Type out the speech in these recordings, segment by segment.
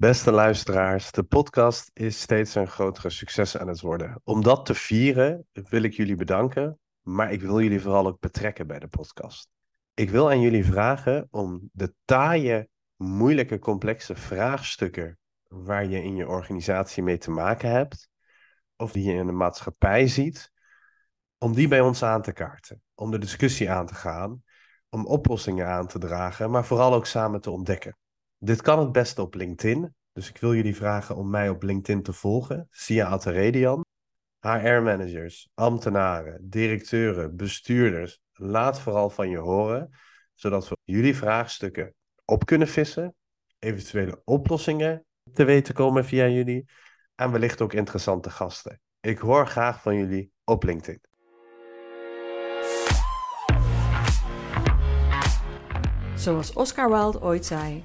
Beste luisteraars, de podcast is steeds een grotere succes aan het worden. Om dat te vieren wil ik jullie bedanken, maar ik wil jullie vooral ook betrekken bij de podcast. Ik wil aan jullie vragen om de taaie, moeilijke, complexe vraagstukken waar je in je organisatie mee te maken hebt, of die je in de maatschappij ziet, om die bij ons aan te kaarten, om de discussie aan te gaan, om oplossingen aan te dragen, maar vooral ook samen te ontdekken. Dit kan het beste op LinkedIn, dus ik wil jullie vragen om mij op LinkedIn te volgen, Sia Ateredian. HR-managers, ambtenaren, directeuren, bestuurders, laat vooral van je horen, zodat we jullie vraagstukken op kunnen vissen, eventuele oplossingen te weten komen via jullie en wellicht ook interessante gasten. Ik hoor graag van jullie op LinkedIn. Zoals Oscar Wilde ooit zei: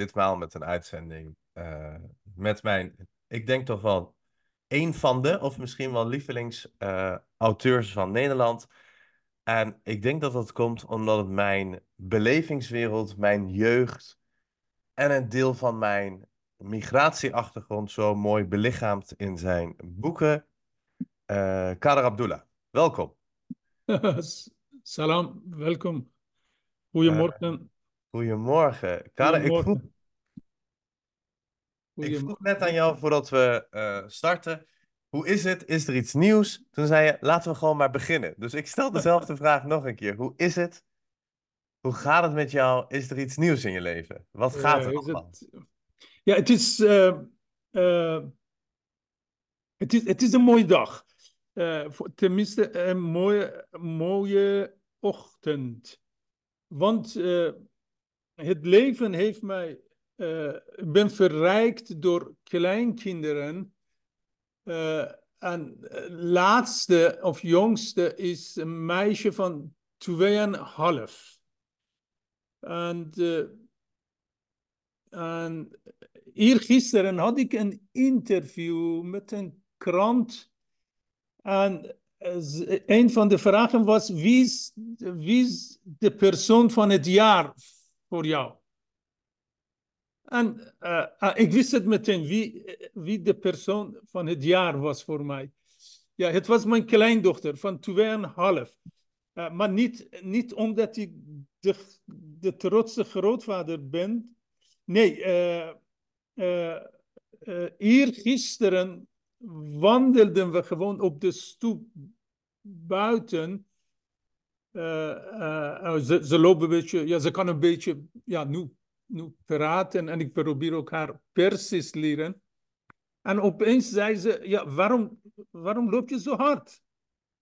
Ditmaal met een uitzending uh, met mijn, ik denk toch wel een van de, of misschien wel lievelingsauteurs uh, van Nederland. En ik denk dat dat komt omdat het mijn belevingswereld, mijn jeugd en een deel van mijn migratieachtergrond zo mooi belichaamt in zijn boeken. Uh, Kader Abdullah, welkom. Salam, welkom. Goedemorgen. Goedemorgen. Kader, ik vroeg, ik vroeg net aan jou voordat we uh, starten. Hoe is het? Is er iets nieuws? Toen zei je, laten we gewoon maar beginnen. Dus ik stel dezelfde vraag nog een keer. Hoe is het? Hoe gaat het met jou? Is er iets nieuws in je leven? Wat gaat er allemaal? Het... Ja, het is, uh, uh, het, is, het is een mooie dag. Voor, tenminste, een mooie, mooie ochtend. Want het leven heeft mij, uh, ben verrijkt door kleinkinderen. Uh, en laatste of jongste is een meisje van 2,5. En, en eergisteren had ik een interview met een krant. En een van de vragen was: wie is, wie is de persoon van het jaar voor jou. En uh, uh, ik wist het meteen wie, wie de persoon van het jaar was voor mij. Ja, het was mijn kleindochter van 2,5. Uh, eh, maar niet, niet omdat ik de, de trotse grootvader ben. Nee, hier gisteren wandelden we gewoon op de stoep buiten. Uh, ze, ze lopen een beetje, ja, ze kan een beetje, ja, nu, nu praten en ik probeer ook haar Persisch leren. En opeens zei ze, ja, waarom, waarom loop je zo hard?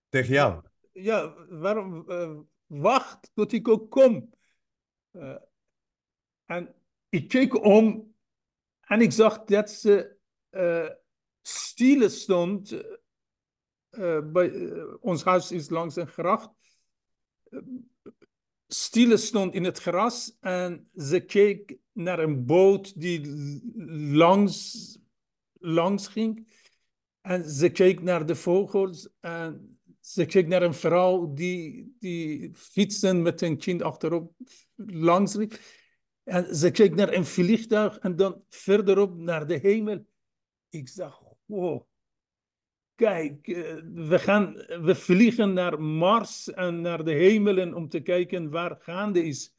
Tegen jou? Ja, waarom, uh, wacht tot ik ook kom. Uh, en ik keek om en ik zag dat ze uh, stil stond. bij, ons huis is langs een gracht stil stond in het gras en ze keek naar een boot die langs, langs ging. En ze keek naar de vogels en ze keek naar een vrouw die, die fietsen met een kind achterop langs liep. En ze keek naar een vliegtuig en dan verderop naar de hemel. Ik zag, wow, kijk, eh, we, gaan, we vliegen naar Mars en naar de hemelen om te kijken waar gaande is.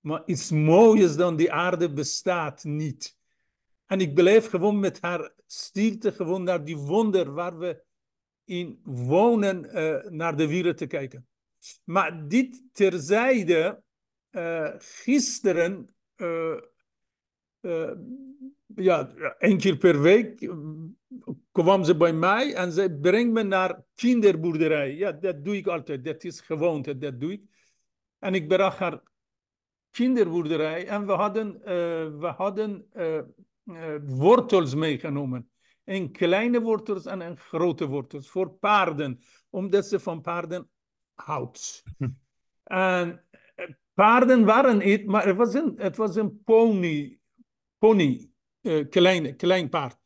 Maar iets moois dan die aarde bestaat niet. En ik blijf gewoon met haar stilte gewoon naar die wonder waar we in wonen, uh, naar de wereld te kijken. Maar dit terzijde, uh, gisteren, ja, één keer per week kwam ze bij mij en ze brengt me naar kinderboerderij. Ja, dat doe ik altijd. Dat is gewoonte, dat doe ik. En ik bracht haar kinderboerderij en we hadden, uh, we hadden uh, eh, wortels meegenomen. Een kleine wortels en een grote wortels voor paarden, omdat ze van paarden houdt. En eh, paarden waren niet, maar het was een, het was een pony, pony, uh, klein, klein paard.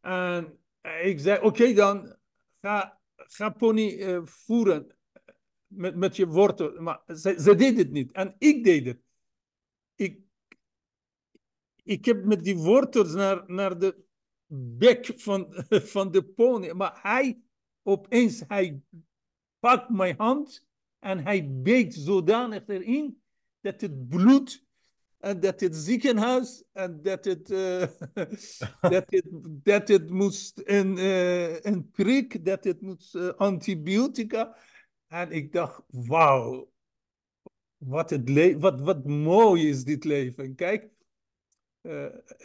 En ik zei, oké dan, ga, ga pony uh, voeren met, met je wortel. Maar ze, ze deed het niet en ik deed het. Ik, ik heb met die wortels naar, naar de bek van, van de pony. Maar hij, opeens, hij pakt mijn hand en hij beet zodanig erin dat het bloed en dat het ziekenhuis en dat het, uh, dat het, dat het moest een, een prik, dat het moest uh, antibiotica. En ik dacht, wauw, wat, het wat, wat mooi is dit leven. Kijk,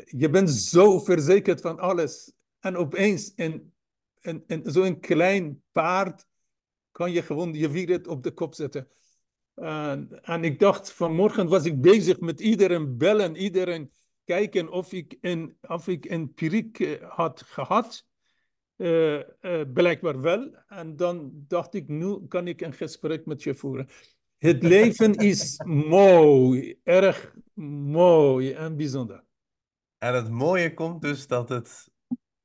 je bent zo verzekerd van alles. En opeens in, in, in zo'n klein paard kan je gewoon je wieret op de kop zetten. En, en ik dacht, vanmorgen was ik bezig met iedereen bellen, iedereen kijken of ik een, of ik eh, had gehad. Uh, uh, blijkbaar wel. En dan dacht ik, nu kan ik een gesprek met je voeren. Het leven is mooi, erg mooi en bijzonder. En het mooie komt dus dat het,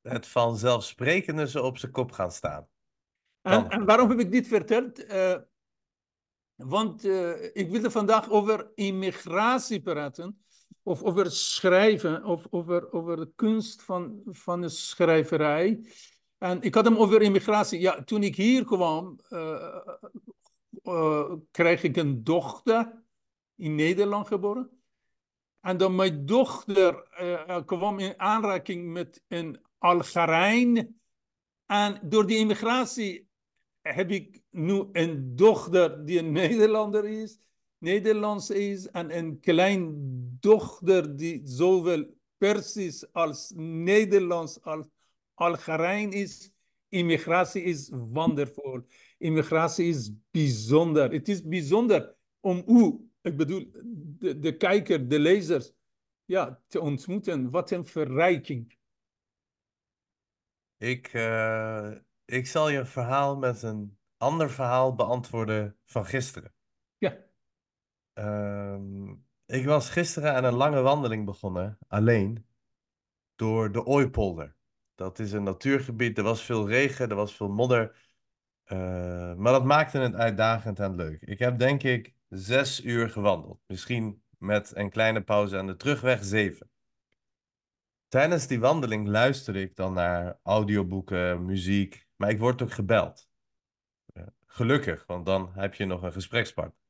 het vanzelfsprekende zo op zijn kop gaat staan. En, en, waarom heb ik dit verteld? Want uh, ik wilde vandaag over immigratie praten. Of over schrijven, of over, over de kunst van, van de schrijverij. En ik had hem over immigratie. Ja, toen ik hier kwam, uh, uh, kreeg ik een dochter in Nederland geboren. En dan mijn dochter kwam in aanraking met een Algerijn. En door die immigratie heb ik nu een dochter die een Nederlander is, Nederlands is, en een klein dochter die zowel Persisch als Nederlands als Algerijn is. Immigratie is wondervol. Immigratie is bijzonder. Het is bijzonder om u, ik bedoel, de, de kijker, de lezers, ja, te ontmoeten. Wat een verrijking. Ik, uh, ik zal je verhaal met een ander verhaal beantwoorden van gisteren. Ja. Uh, ik was gisteren aan een lange wandeling begonnen, alleen, door de Ooipolder. Dat is een natuurgebied, er was veel regen, er was veel modder. Uh, maar dat maakte het uitdagend en leuk. Ik heb denk ik zes uur gewandeld. Misschien met een kleine pauze aan de terugweg zeven. Tijdens die wandeling luisterde ik dan naar audioboeken, muziek, maar ik word ook gebeld. Gelukkig, want dan heb je nog een gesprekspartner.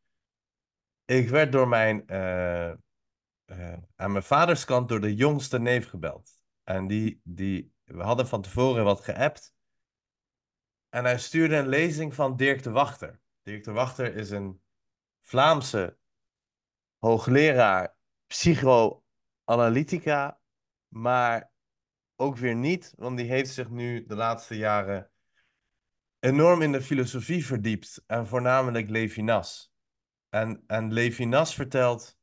Ik werd door mijn, uh, uh, aan mijn vaders kant door de jongste neef gebeld. En die, die, we hadden van tevoren wat geappt. En hij stuurde een lezing van Dirk de Wachter. Dirk de Wachter is een Vlaamse hoogleraar psychoanalytica, maar ook weer niet, want die heeft zich nu de laatste jaren enorm in de filosofie verdiept en voornamelijk Levinas. En, en Levinas vertelt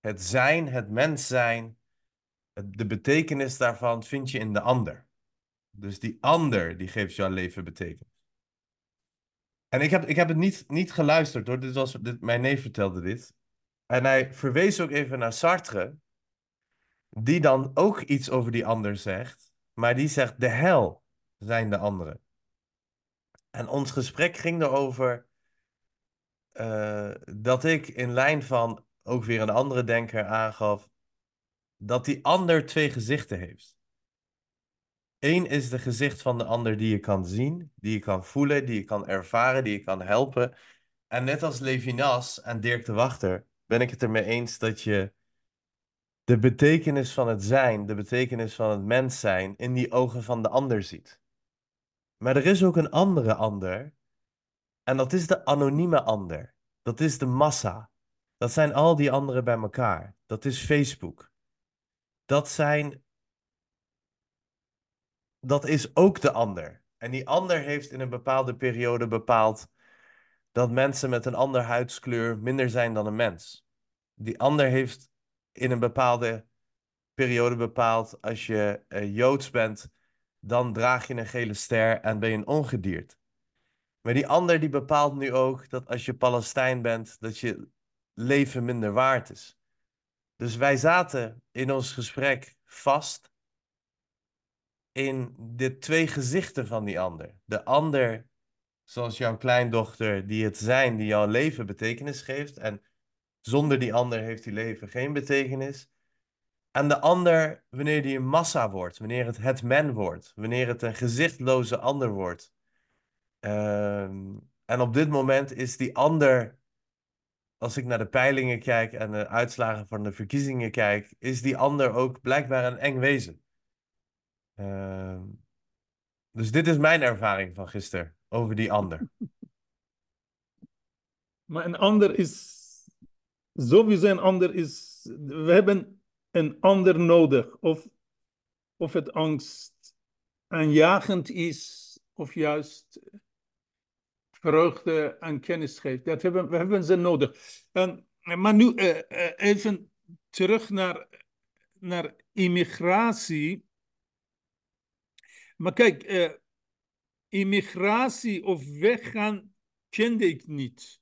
het zijn, het mens zijn, de betekenis daarvan vind je in de ander. Dus die ander, die geeft jouw leven betekenis. En ik heb, ik heb het niet, niet geluisterd hoor, dit was, dit, mijn neef vertelde dit. En hij verwees ook even naar Sartre, die dan ook iets over die ander zegt, maar die zegt de hel zijn de anderen. En ons gesprek ging erover uh, dat ik in lijn van ook weer een andere denker aangaf dat die ander twee gezichten heeft. Eén is de gezicht van de ander die je kan zien, die je kan voelen, die je kan ervaren, die je kan helpen. En net als Levinas en Dirk de Wachter ben ik het ermee eens dat je de betekenis van het zijn, de betekenis van het mens zijn, in die ogen van de ander ziet. Maar er is ook een andere ander. En dat is de anonieme ander. Dat is de massa. Dat zijn al die anderen bij elkaar. Dat is Facebook. Dat zijn. Dat is ook de ander. En die ander heeft in een bepaalde periode bepaald dat mensen met een andere huidskleur minder zijn dan een mens. Die ander heeft in een bepaalde periode bepaalt, als je uh, Joods bent, dan draag je een gele ster en ben je een ongedierd. Maar die ander die bepaalt nu ook dat als je Palestijn bent, dat je leven minder waard is. Dus wij zaten in ons gesprek vast in de twee gezichten van die ander. De ander, zoals jouw kleindochter, die het zijn, die jouw leven betekenis geeft. En zonder die ander heeft die leven geen betekenis. En de ander, wanneer die een massa wordt, wanneer het het men wordt, wanneer het een gezichtloze ander wordt. Ehm, en op dit moment is die ander, als ik naar de peilingen kijk en de uitslagen van de verkiezingen kijk, is die ander ook blijkbaar een eng wezen. Ehm, dus dit is mijn ervaring van gisteren over die ander. Maar een ander is, sowieso een ander is, we hebben een ander nodig. Of, of het angst aanjagend is, of juist vreugde en kennis geeft. Dat hebben, we hebben ze nodig. En, maar nu uh, uh, even terug naar, naar immigratie. Maar kijk, uh, immigratie of weggaan kende ik niet.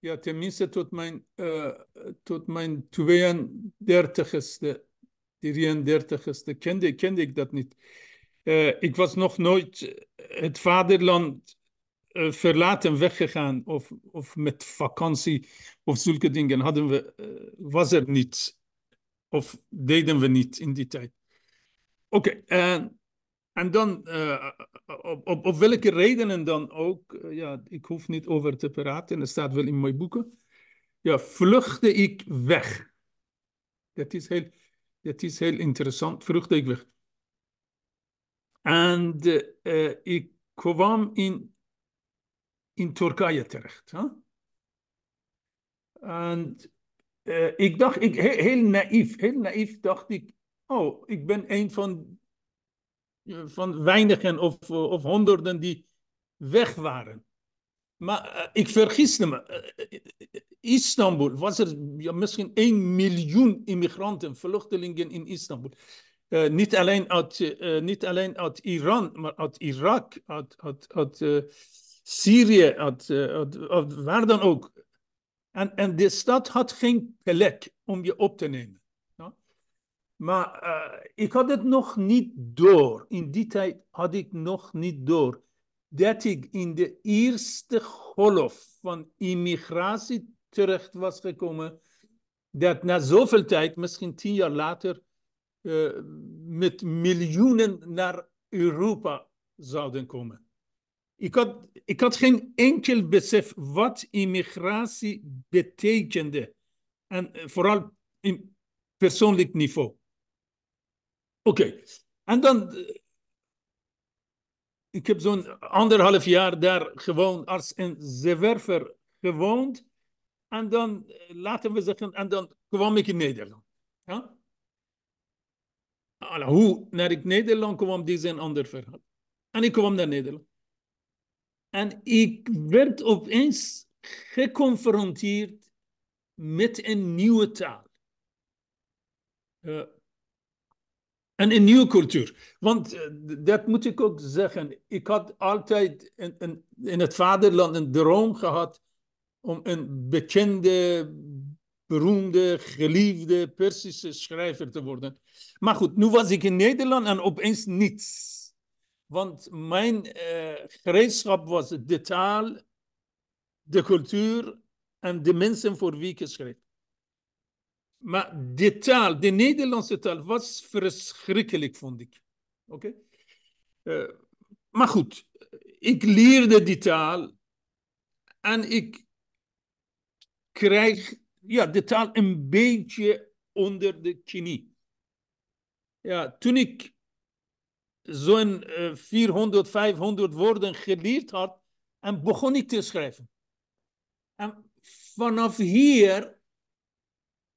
Ja, tenminste tot mijn, uh, tot mijn 32ste, 33ste kende, kende ik dat niet. Uh, ik was nog nooit het vaderland uh, verlaten weggegaan of, of met vakantie of zulke dingen hadden we, was er niet. Of deden we niet in die tijd. Oké, okay, en dan, uh, op, op, op, welke redenen dan ook, uh, ja, ik hoef niet over te praten, dat staat wel in mijn boeken. Ja, vluchtte ik weg. Dat is heel, dat is heel interessant, vluchtte ik weg. En uh, ik kwam in, in Turkije terecht. En ik dacht, ik, heel, heel naïef, heel naïef dacht ik, oh, ik ben een van van weinigen of, of honderden die weg waren. Maar uh, ik vergiste me. Uh, Istanbul was er misschien 1 miljoen immigranten, vluchtelingen in Istanbul. Niet, alleen uit, niet alleen uit Iran, maar uit Irak, uit, uit, uit Syrië, uit, uit, uit, waar dan ook. En, en de stad had geen plek om je op te nemen. Maar uh, ik had het nog niet door. In die tijd had ik nog niet door dat ik in de eerste golf van immigratie terecht was gekomen. Dat na zoveel tijd, misschien tien jaar later, uh, met miljoenen naar Europa zouden komen. Ik had, ik had geen enkel besef wat immigratie betekende. En uh, vooral in persoonlijk niveau. Oké, en dan. Ik heb zo'n anderhalf jaar daar gewoon als een zeewerver gewoond. En dan, laten we zeggen, en dan kwam ik in Nederland. Ja? Hoe naar ik Nederland kwam, dit is een ander verhaal. En ik kwam naar Nederland. En ik werd opeens geconfronteerd met een nieuwe taal. Uh, en een nieuwe cultuur. Want uh, dat moet ik ook zeggen. Ik had altijd in, in, in, het vaderland een droom gehad om een bekende, beroemde, geliefde Persische schrijver te worden. Maar goed, nu was ik in Nederland en opeens niets. Want mijn uh, gereedschap was de taal, de cultuur en de mensen voor wie ik schreef. Maar de taal, de Nederlandse taal, was verschrikkelijk, vond ik. Oké? Uh, maar goed, ik leerde die taal en ik krijg ja, de taal een beetje onder de knie. Ja, toen ik zo'n uh, 400, 500 woorden geleerd had, en begon ik te schrijven. En vanaf hier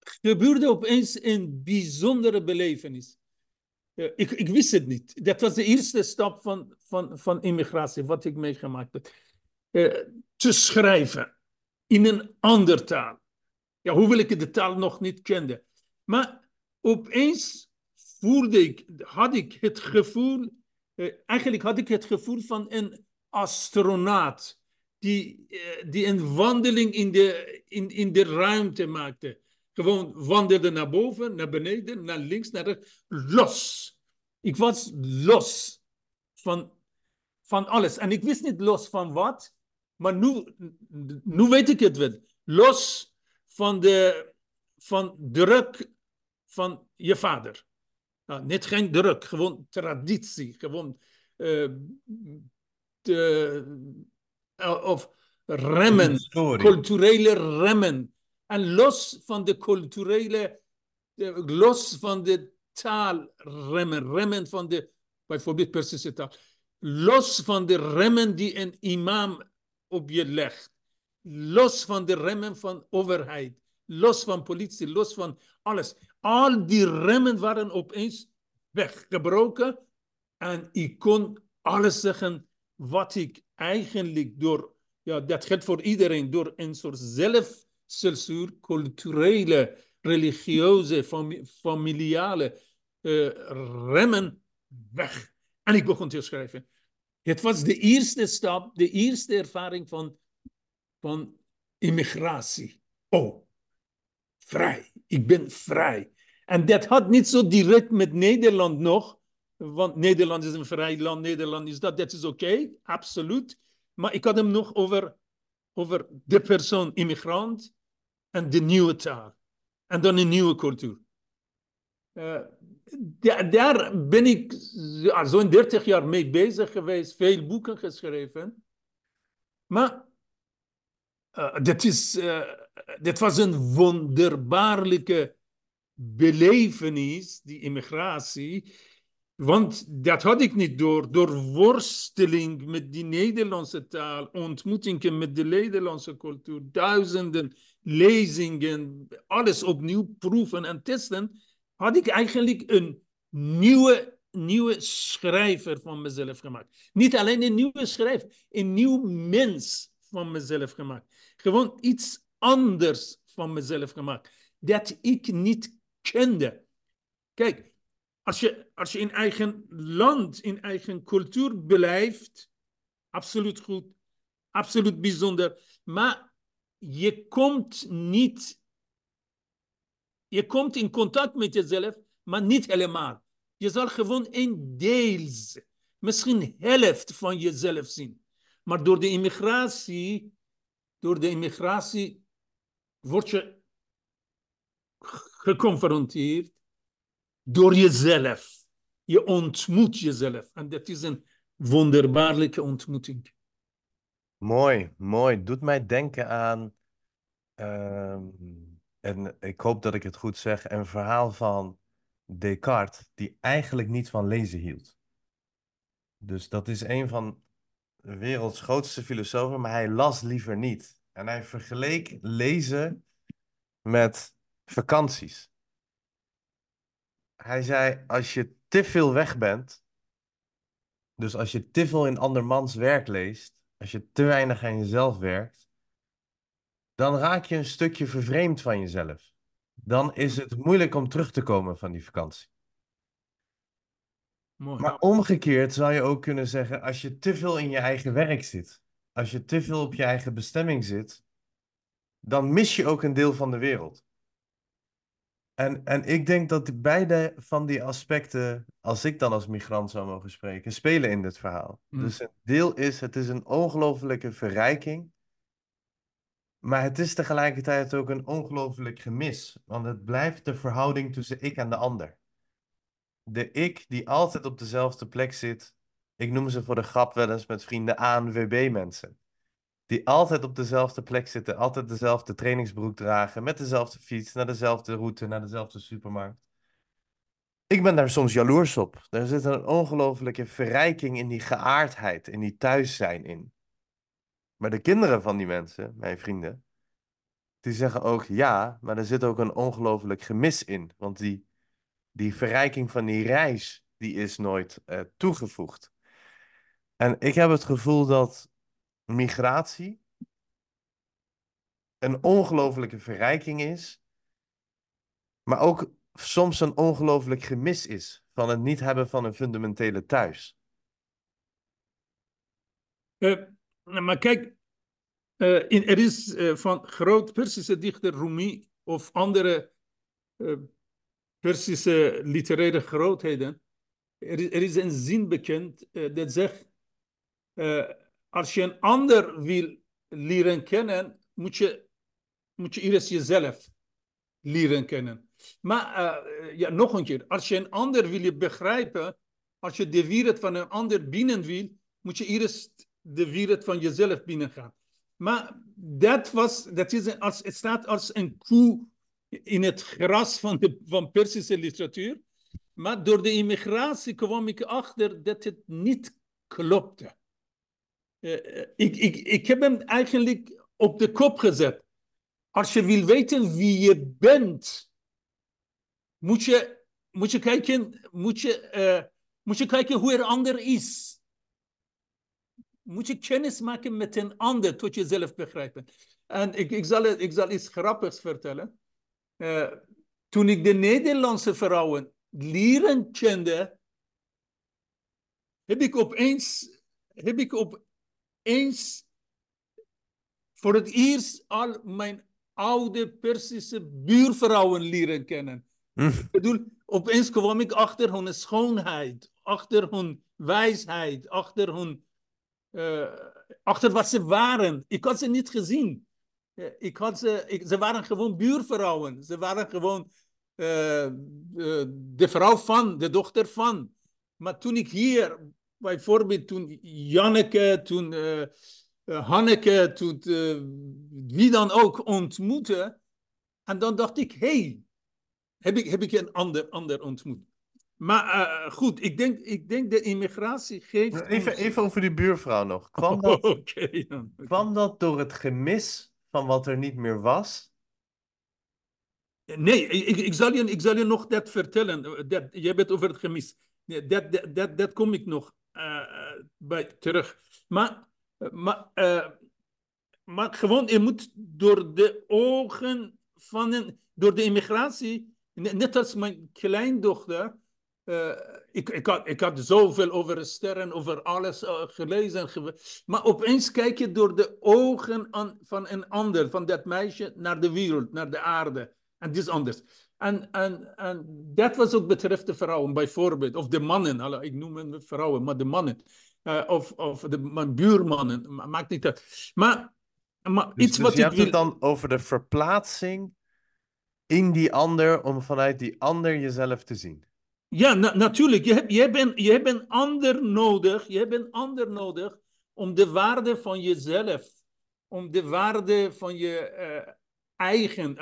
gebeurde opeens een bijzondere belevenis. ik, ik wist het niet. Dat was de eerste stap van, van, van immigratie, wat ik meegemaakt heb. Uh, te schrijven in een andere taal. Ja, hoewel ik de taal nog niet kende. Maar opeens voelde ik, had ik het gevoel, eh, eigenlijk had ik het gevoel van een astronaut die, eh, die een wandeling in de, in, in de ruimte maakte. Gewoon wandelde naar boven, naar beneden, naar links, naar rechts, los. Ik was los van, van alles. En ik wist niet los van wat, maar nu, nu weet ik het wel. Los van de van druk van je vader. Nou, net geen druk, gewoon traditie. Gewoon uh, de, uh, of remmen, culturele remmen. En los van de culturele, los van de taal remmen, van de, bijvoorbeeld Persische taal. Los van de remmen die een imam op je legt. Los van de remmen van overheid los van politie, los van alles. Al die remmen waren opeens weggebroken en ik kon alles zeggen wat ik eigenlijk door, ja, dat geldt voor iedereen, door een soort zelfcensuur, culturele, religieuze, familiale uh, remmen weg. En ik begon te schrijven. Het was de eerste stap, de eerste ervaring van, van immigratie. Oh, vrij. Ik ben vrij. En dat had niet zo direct met Nederland nog, want Nederland is een vrij land, Nederland is dat, dat is oké, absoluut. Maar ik had hem nog over, over de persoon immigrant en de nieuwe taal. En dan een nieuwe cultuur. Uh, daar ben ik zo'n 30 jaar mee bezig geweest, veel boeken geschreven. Maar uh, dat, is, uh, dat was een wonderbaarlijke belevenis, die immigratie. Want dat had ik niet door. Door worsteling met die Nederlandse taal, ontmoetingen met de Nederlandse cultuur, duizenden lezingen, alles opnieuw proeven en testen, had ik eigenlijk een nieuwe, nieuwe schrijver van mezelf gemaakt. Niet alleen een nieuwe schrijver, een nieuw mens van mezelf gemaakt. Gewoon iets anders van mezelf gemaakt. Dat ik niet kende. Kijk, als je, als je in eigen land, in eigen cultuur blijft, absoluut goed, absoluut bijzonder. Maar je komt niet, je komt in contact met jezelf, maar niet helemaal. Je zal gewoon een deels, misschien helft van jezelf zien. Maar door de immigratie, door de immigratie word je geconfronteerd door jezelf. Je ontmoet jezelf. En dat is een wonderbaarlijke ontmoeting. Mooi, mooi. Doet mij denken aan, uh, en ik hoop dat ik het goed zeg, een verhaal van Descartes, die eigenlijk niet van lezen hield. Dus dat is een van de werelds grootste filosofen, maar hij las liever niet. En hij vergeleek lezen met vakanties. Hij zei, als je te veel weg bent, dus als je te veel in andermans werk leest, als je te weinig aan jezelf werkt, dan raak je een stukje vervreemd van jezelf. Dan is het moeilijk om terug te komen van die vakantie. Maar omgekeerd zou je ook kunnen zeggen, als je te veel in je eigen werk zit, als je te veel op je eigen bestemming zit, dan mis je ook een deel van de wereld. En, en ik denk dat beide van die aspecten, als ik dan als migrant zou mogen spreken, spelen in dit verhaal. Mm. Dus een deel is, het is een ongelofelijke verrijking, maar het is tegelijkertijd ook een ongelooflijk gemis, want het blijft de verhouding tussen ik en de ander de ik die altijd op dezelfde plek zit. Ik noem ze voor de grap wel eens met vrienden ANWB-mensen. Die altijd op dezelfde plek zitten, altijd dezelfde trainingsbroek dragen, met dezelfde fiets, naar dezelfde route, naar dezelfde supermarkt. Ik ben daar soms jaloers op. Er zit een ongelofelijke verrijking in die geaardheid, in die thuis zijn in. Maar de kinderen van die mensen, mijn vrienden, die zeggen ook ja, maar er zit ook een ongelooflijk gemis in. Want die die verrijking van die reis, die is nooit uh, toegevoegd. En ik heb het gevoel dat migratie een ongelofelijke verrijking is, maar ook soms een ongelooflijk gemis is van het niet hebben van een fundamentele thuis. Uh, maar kijk, uh, in, er is uh, van groot Persische dichter Rumi of andere Persische literaire grootheden, er is, er is een zin bekend dat zegt, als je een ander wil leren kennen, moet je, moet je eerst jezelf leren kennen. Maar uh, ja, nog een keer, als je een ander wil begrijpen, als je de wereld van een ander binnen wil, moet je eerst de wereld van jezelf binnengaan. Maar dat, was, dat is als, het staat als een koe in het gras van, de, van Persische literatuur. Maar door de immigratie kwam ik achter dat het niet klopte. Uh, ik, ik, ik heb hem eigenlijk op de kop gezet. Als je wil weten wie je bent, moet je, moet je, kijken, moet je, uh, moet je kijken hoe er ander is. Moet je kennis maken met een ander tot je zelf begrijpen. En ik, ik, zal, ik zal iets grappigs vertellen. Toen ik de Nederlandse vrouwen leren kende, heb ik opeens, heb ik opeens voor het eerst al mijn oude Persische buurvrouwen leren kennen. Hm. Ik bedoel, opeens kwam ik achter hun schoonheid, achter hun wijsheid, achter hun... Uh, achter wat ze waren. Ik had ze niet gezien. Ik had ze, ik, ze waren gewoon buurvrouwen. Ze waren gewoon uh, uh, de vrouw van, de dochter van. Maar toen ik hier, bijvoorbeeld toen Janneke, toen Hanneke, toen wie dan ook ontmoette. En dan dacht ik, hé, hey, heb ik, heb ik een ander, ander ontmoet. Maar uh, goed, ik denk, ik denk de immigratie geeft. Even, ons... even over die buurvrouw nog. Kwam dat, oh, okay, kwam dat door het gemis van wat er niet meer was? Nee, ik, ik, zal, je, ik zal je nog dat vertellen. Dat, je hebt het over het gemis. Dat, dat, dat, dat kom ik nog bij terug. Maar, maar, uh, maar gewoon, je moet door de ogen van een. Door de immigratie Net als mijn kleindochter. Ik, ik, had, ik had zoveel over sterren, over alles gelezen. Maar opeens kijk je door de ogen van een ander, van dat meisje, naar de wereld, naar de aarde. En dit is anders. En, en, en dat was ook betreft de vrouwen, bijvoorbeeld. Of de mannen, ik noem hem vrouwen, maar de mannen. Uh, of of de, mijn buurmannen, maakt niet uit. Maar, maar dus, iets dus wat je hebt wil... het dan over de verplaatsing in die ander om vanuit die ander jezelf te zien. Ja, na natuurlijk. Je hebt, je, hebt een, je hebt een ander nodig. Je hebt een ander nodig om de waarde van jezelf, om de waarde van je uh, eigen,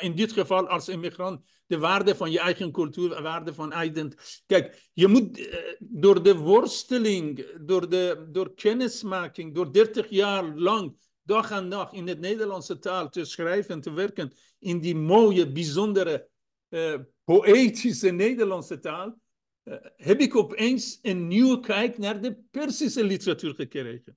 in dit geval als immigrant, de waarde van je eigen cultuur, de waarde van identiteit. Kijk, je moet uh, door de worsteling, door, de, door kennismaking, door 30 jaar lang dag en nacht in het Nederlandse taal te schrijven en te werken in die mooie, bijzondere, uh, poëtische Nederlandse taal, uh, heb ik opeens een nieuwe kijk naar de Persische literatuur gekregen.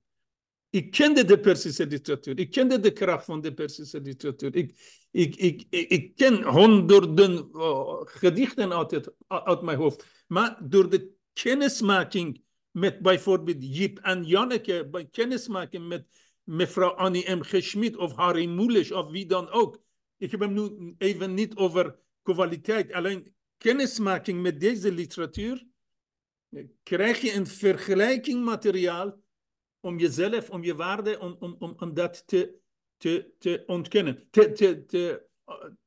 Ik kende de Persische literatuur. Ik kende de kracht van de Persische literatuur. Ik, ik, ik, ik, ken honderden uh, gedichten uit, het, uit mijn hoofd. Maar door de kennismaking met bijvoorbeeld Jip en Janneke, bij kennismaking met mevrouw Annie M. G. of Harry Mulisch of wie dan ook. Ik heb hem nu even niet over kwaliteit, alleen kennismaking met deze literatuur. Krijg je een vergelijkingmateriaal om jezelf, om je waarde, om, om, om, om dat te, te, te ontkennen, te, te, te,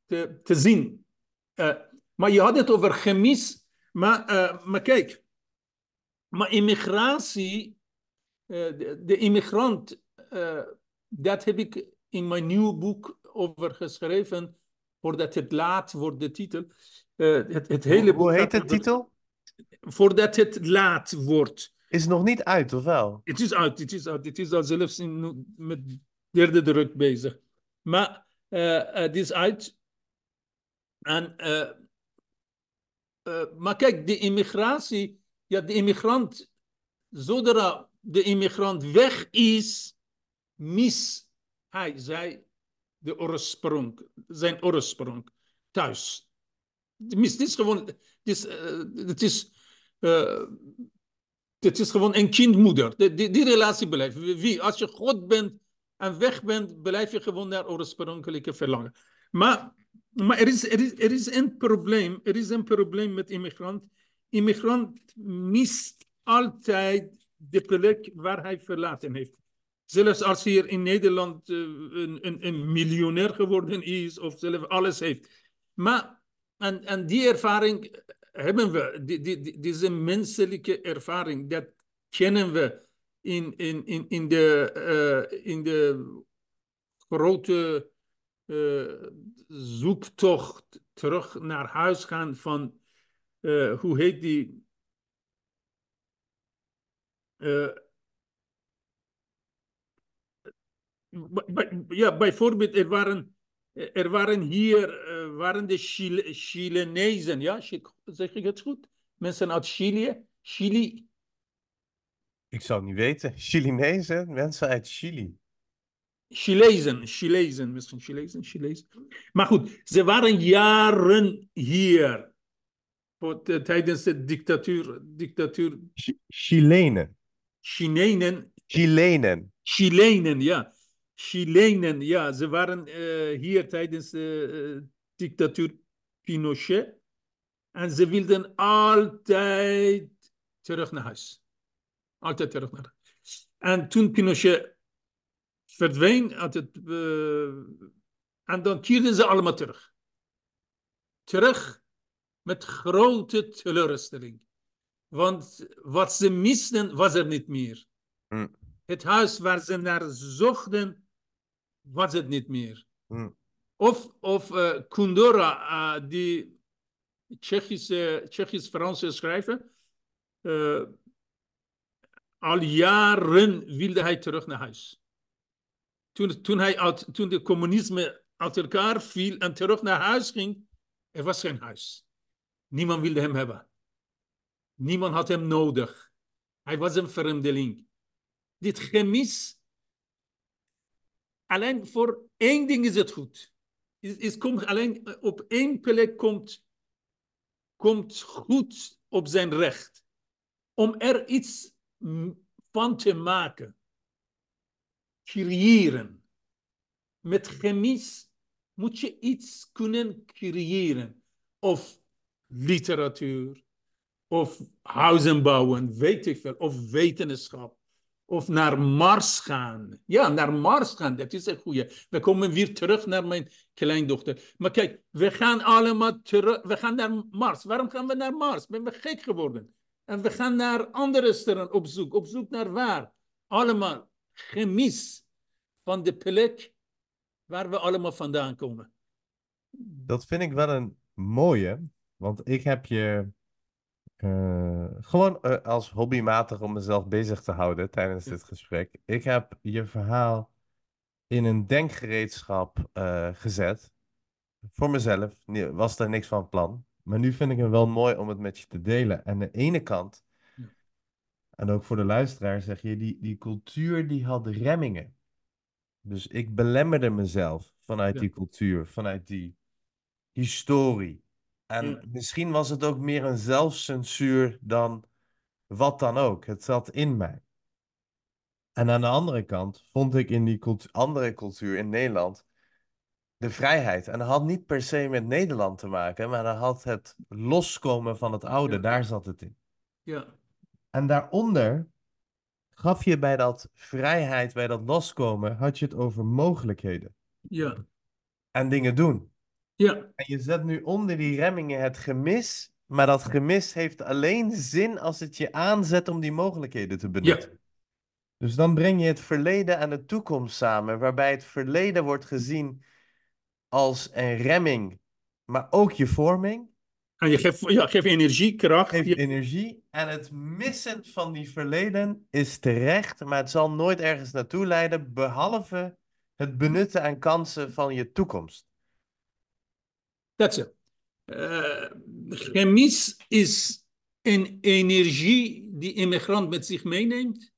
te, te zien. Uh, maar je had het over gemis, maar, uh, maar kijk, maar immigratie, uh, de, de immigrant dat heb ik in mijn nieuwe boek over geschreven, voordat het laat wordt, de titel. Het, het hele Hoe heet de titel? Voordat het laat wordt. Is nog niet uit, of wel? Het is uit, het is uit. Het is al zelfs in, met derde druk bezig. Maar uh, het is uit. En, uh, maar kijk, de immigratie, ja, de immigrant, zodra de immigrant weg is, mis hij, zij, de oorsprong, zijn oorsprong, thuis. Het is gewoon, het is, het is, het is gewoon een kindmoeder. Die, die, die relatie blijft. Wie? Als je God bent en weg bent, blijf je gewoon naar oorspronkelijke verlangen. Maar, maar er, is, er, is, er is een probleem. Er is een probleem met immigrant. Immigrant mist altijd de plek waar hij verlaten heeft. Zelfs als hij hier in Nederland uh, een, een, een, miljonair geworden is of zelf alles heeft. Maar en, en die ervaring hebben we, deze menselijke ervaring, dat kennen we in, in, in, in, de, uh, in de grote uh, zoektocht terug naar huis gaan van, uh, hoe heet die? ja, bijvoorbeeld, er waren, er waren hier waren de Chile, Chilenezen, ja, zeg ik het goed? Mensen uit Chili, Chili. Ik zou het niet weten. Chilenezen, mensen uit Chili. Chilezen, Chilezen, misschien Chilezen, Chilezen. Maar goed, ze waren jaren hier. Tijdens de dictatuur. dictatuur. Ch Chilenen. Chilenen. Chilenen. Chilenen, ja. Chilenen, ja. Ze waren uh, hier tijdens de uh, dictatuur Pinochet. En ze wilden altijd terug naar huis. Altijd terug naar huis. En toen Pinochet verdween, het, en dan keerden ze allemaal terug. Terug met grote teleurstelling. Want wat ze misten, was er niet meer. Mm. Het huis waar ze naar zochten, was het niet meer. Mm. Of, of uh, Kundera, uh, die Tsjechische, Tsjechisch-Franse schrijver, uh, al jaren wilde hij terug naar huis. Toen, toen, hij uit, toen de communisme uit elkaar viel en terug naar huis ging, er was geen huis. Niemand wilde hem hebben. Niemand had hem nodig. Hij was een vreemdeling. Dit gemis, alleen voor één ding is het goed is, is, komt alleen eh, op één plek komt, komt goed op zijn recht. Om er iets van te maken. Creëren. Met gemis moet je iets kunnen creëren. Of literatuur, of huizen bouwen, weet ik veel, of wetenschap. Of naar Mars gaan. Ja, naar Mars gaan, dat is een goede. We komen weer terug naar mijn kleindochter. Maar kijk, we gaan allemaal terug. We gaan naar Mars. Waarom gaan we naar Mars? Ben we gek geworden? En we gaan naar andere sterren op zoek. Op zoek naar waar? Allemaal gemis van de plek waar we allemaal vandaan komen. Dat vind ik wel een mooie. Want ik heb je uh, gewoon uh, als hobbymatig om mezelf bezig te houden tijdens dit gesprek. Ik heb je verhaal in een denkgereedschap uh, gezet. Voor mezelf was er niks van plan. Maar nu vind ik het wel mooi om het met je te delen. En aan de ene kant, en ook voor de luisteraar, zeg je, die, die cultuur die had remmingen. Dus ik belemmerde mezelf vanuit ja. die cultuur, vanuit die historie. En Ja. misschien was het ook meer een zelfcensuur dan wat dan ook. Het zat in mij. En aan de andere kant vond ik in die cultu- andere cultuur in Nederland de vrijheid. En dat had niet per se met Nederland te maken, maar dat had het loskomen van het oude, Ja. daar zat het in. Ja, En daaronder gaf je bij dat vrijheid, bij dat loskomen, had je het over mogelijkheden ja, en dingen doen. Ja, En je zet nu onder die remmingen het gemis, maar dat gemis heeft alleen zin als het je aanzet om die mogelijkheden te benutten. Dus dan breng je het verleden en de toekomst samen, waarbij het verleden wordt gezien als een remming, maar ook je vorming, En je geeft, ja, geeft energie, kracht. geeft Ja, energie. En het missen van die verleden is terecht, maar het zal nooit ergens naartoe leiden, behalve het benutten en kansen van je toekomst. That's it. Eh, gemis is een energie die immigrant met zich meeneemt.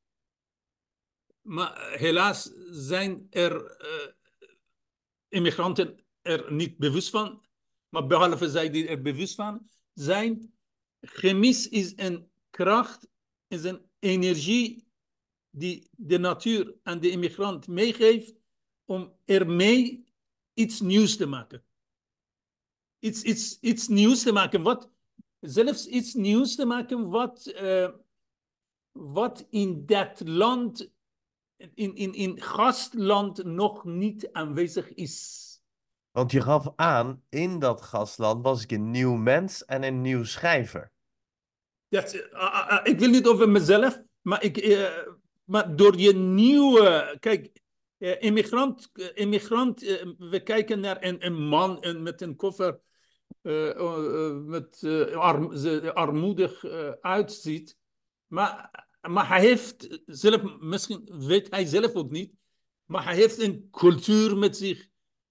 Maar helaas zijn er eh, immigranten er niet bewust van. maar behalve zij die er bewust van zijn, chemis is een kracht, is een energie die de natuur en de immigrant meegeeft om ermee iets nieuws te maken. Iets, iets, iets nieuws te maken, wat, zelfs iets nieuws te maken wat, uh, wat in dat land, in, in, in gastland nog niet aanwezig is. Want je gaf aan, in dat gastland was ik een nieuw mens en een nieuw schrijver. Dat, uh, uh, ik wil niet over mezelf, maar, ik, uh, maar door je nieuwe. Kijk, immigrant, immigrant we kijken naar een, man met een koffer. met arm, armoedig uitziet. Maar, maar hij heeft zelf, misschien weet hij zelf ook niet, maar hij heeft een cultuur met zich.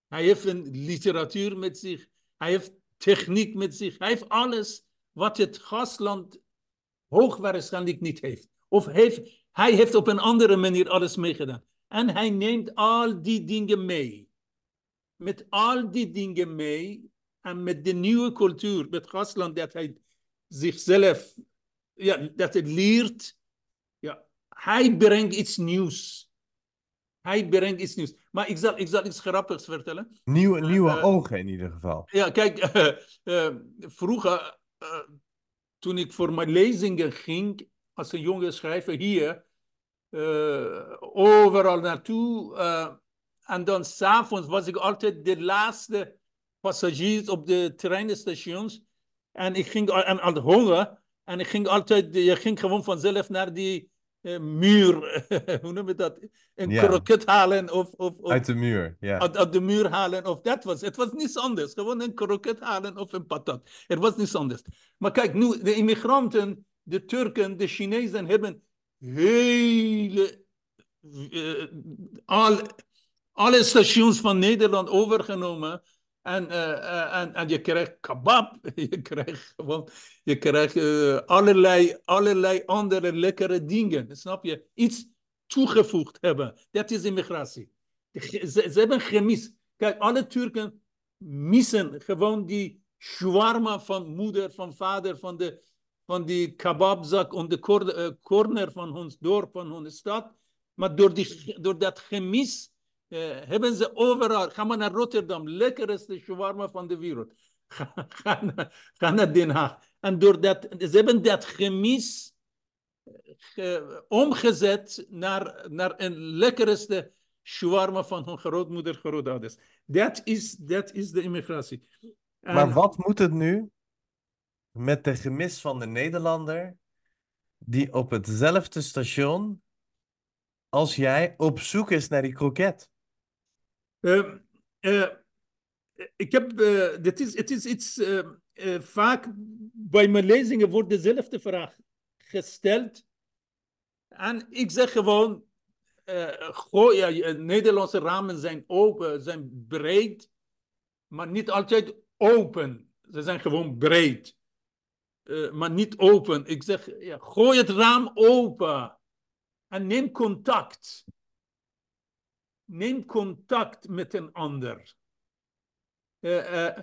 Hij heeft een literatuur met zich. Hij heeft techniek met zich. Hij heeft alles wat het gastland hoogwaarschijnlijk niet heeft. Of heeft, hij heeft op een andere manier alles meegedaan. En hij neemt al die dingen mee. Met al die dingen mee en met de nieuwe cultuur, met gastland, dat hij zichzelf, ja, dat hij leert. Ja, hij brengt iets nieuws. Hij brengt iets nieuws. Maar ik zal, ik zal iets grappigs vertellen. Nieuwe, nieuwe uh, ogen in ieder geval. Ja, kijk, uh, vroeger, toen ik voor mijn lezingen ging, als een jonge schrijver hier, overal naartoe. en dan s'avonds was ik altijd de laatste passagiers op de treinstations. En ik ging aan, aan honger. En ik ging altijd, je ging gewoon vanzelf naar die uh, muur, hoe noem je dat? Een yeah. kroket halen of, of, of, Uit de muur, ja. Uit, uit, de muur halen of dat was. Het was niets anders. Gewoon een kroket halen of een patat. Het was niets anders. Maar kijk, nu, de immigranten, de Turken, de Chinezen hebben hele... Uh, al, alle stations van Nederland overgenomen en, uh, en, en je krijgt kebab, je krijgt gewoon, je krijgt allerlei, allerlei andere lekkere dingen, snap je? Iets toegevoegd hebben. Dat is immigratie. Ze, ze hebben gemis. Kijk, alle Turken missen gewoon die shawarma van moeder, van vader, van, de, van die kebabzak en de corner van ons dorp, van onze stad. Maar door, die, door dat gemis uh, hebben ze overal. Ga maar naar Rotterdam, lekkerste shawarma van de wereld. Ga, ga, naar, ga naar Den Haag. En doordat, ze hebben dat gemis ge, omgezet naar, naar een lekkerste shawarma van hun grootmoeder, grootouders. Dat is, dat is de immigratie. En, maar wat moet het nu met de gemis van de Nederlander die op hetzelfde station als jij op zoek is naar die kroket? Uh, uh, ik heb, uh, dit is, het is iets, vaak bij mijn lezingen wordt dezelfde vraag gesteld. En ik zeg gewoon, ja, Nederlandse ramen zijn open, zijn breed, maar niet altijd open. Ze zijn gewoon breed, maar niet open. Ik zeg, ja, gooi het raam open en neem contact neem contact met een ander. Uh, uh,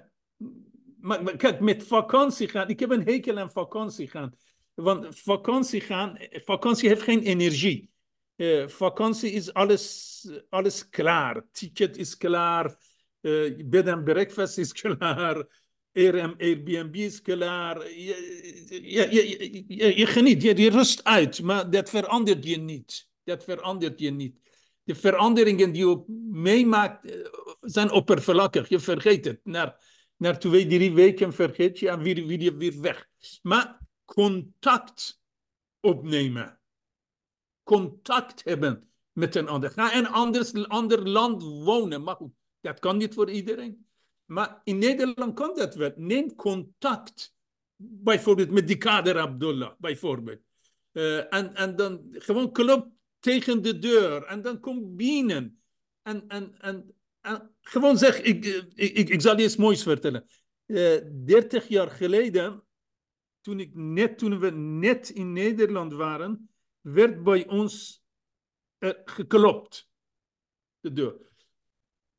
maar, kijk, met vakantie gaan, ik heb een hekel aan vakantie gaan. Want vakantie gaan, vakantie heeft geen energie. Vakantie is alles, alles klaar. Ticket is klaar. bed en breakfast is klaar. Airbnb is klaar. Je, je, je, je, geniet, je, je rust uit, maar dat verandert je niet. Dat verandert je niet de veranderingen die je meemaakt eh, zijn oppervlakkig. Je vergeet het. Na, na twee, drie weken vergeet je en weer, weer, weer weg. Maar contact opnemen. Contact hebben met een ander. Ga in een ander land wonen. Maar goed, dat kan niet voor iedereen. Maar in Nederland kan dat wel. Neem contact. Bijvoorbeeld met die kader Abdullah, bijvoorbeeld. Uh, en, en dan gewoon klop tegen de deur en dan kom binnen. En, en, en, gewoon zeg, ik, ik, ik, ik zal je iets moois vertellen. Uh, eh, 30 jaar geleden, toen, ik net, toen we net in Nederland waren, werd bij ons uh, geklopt. De deur.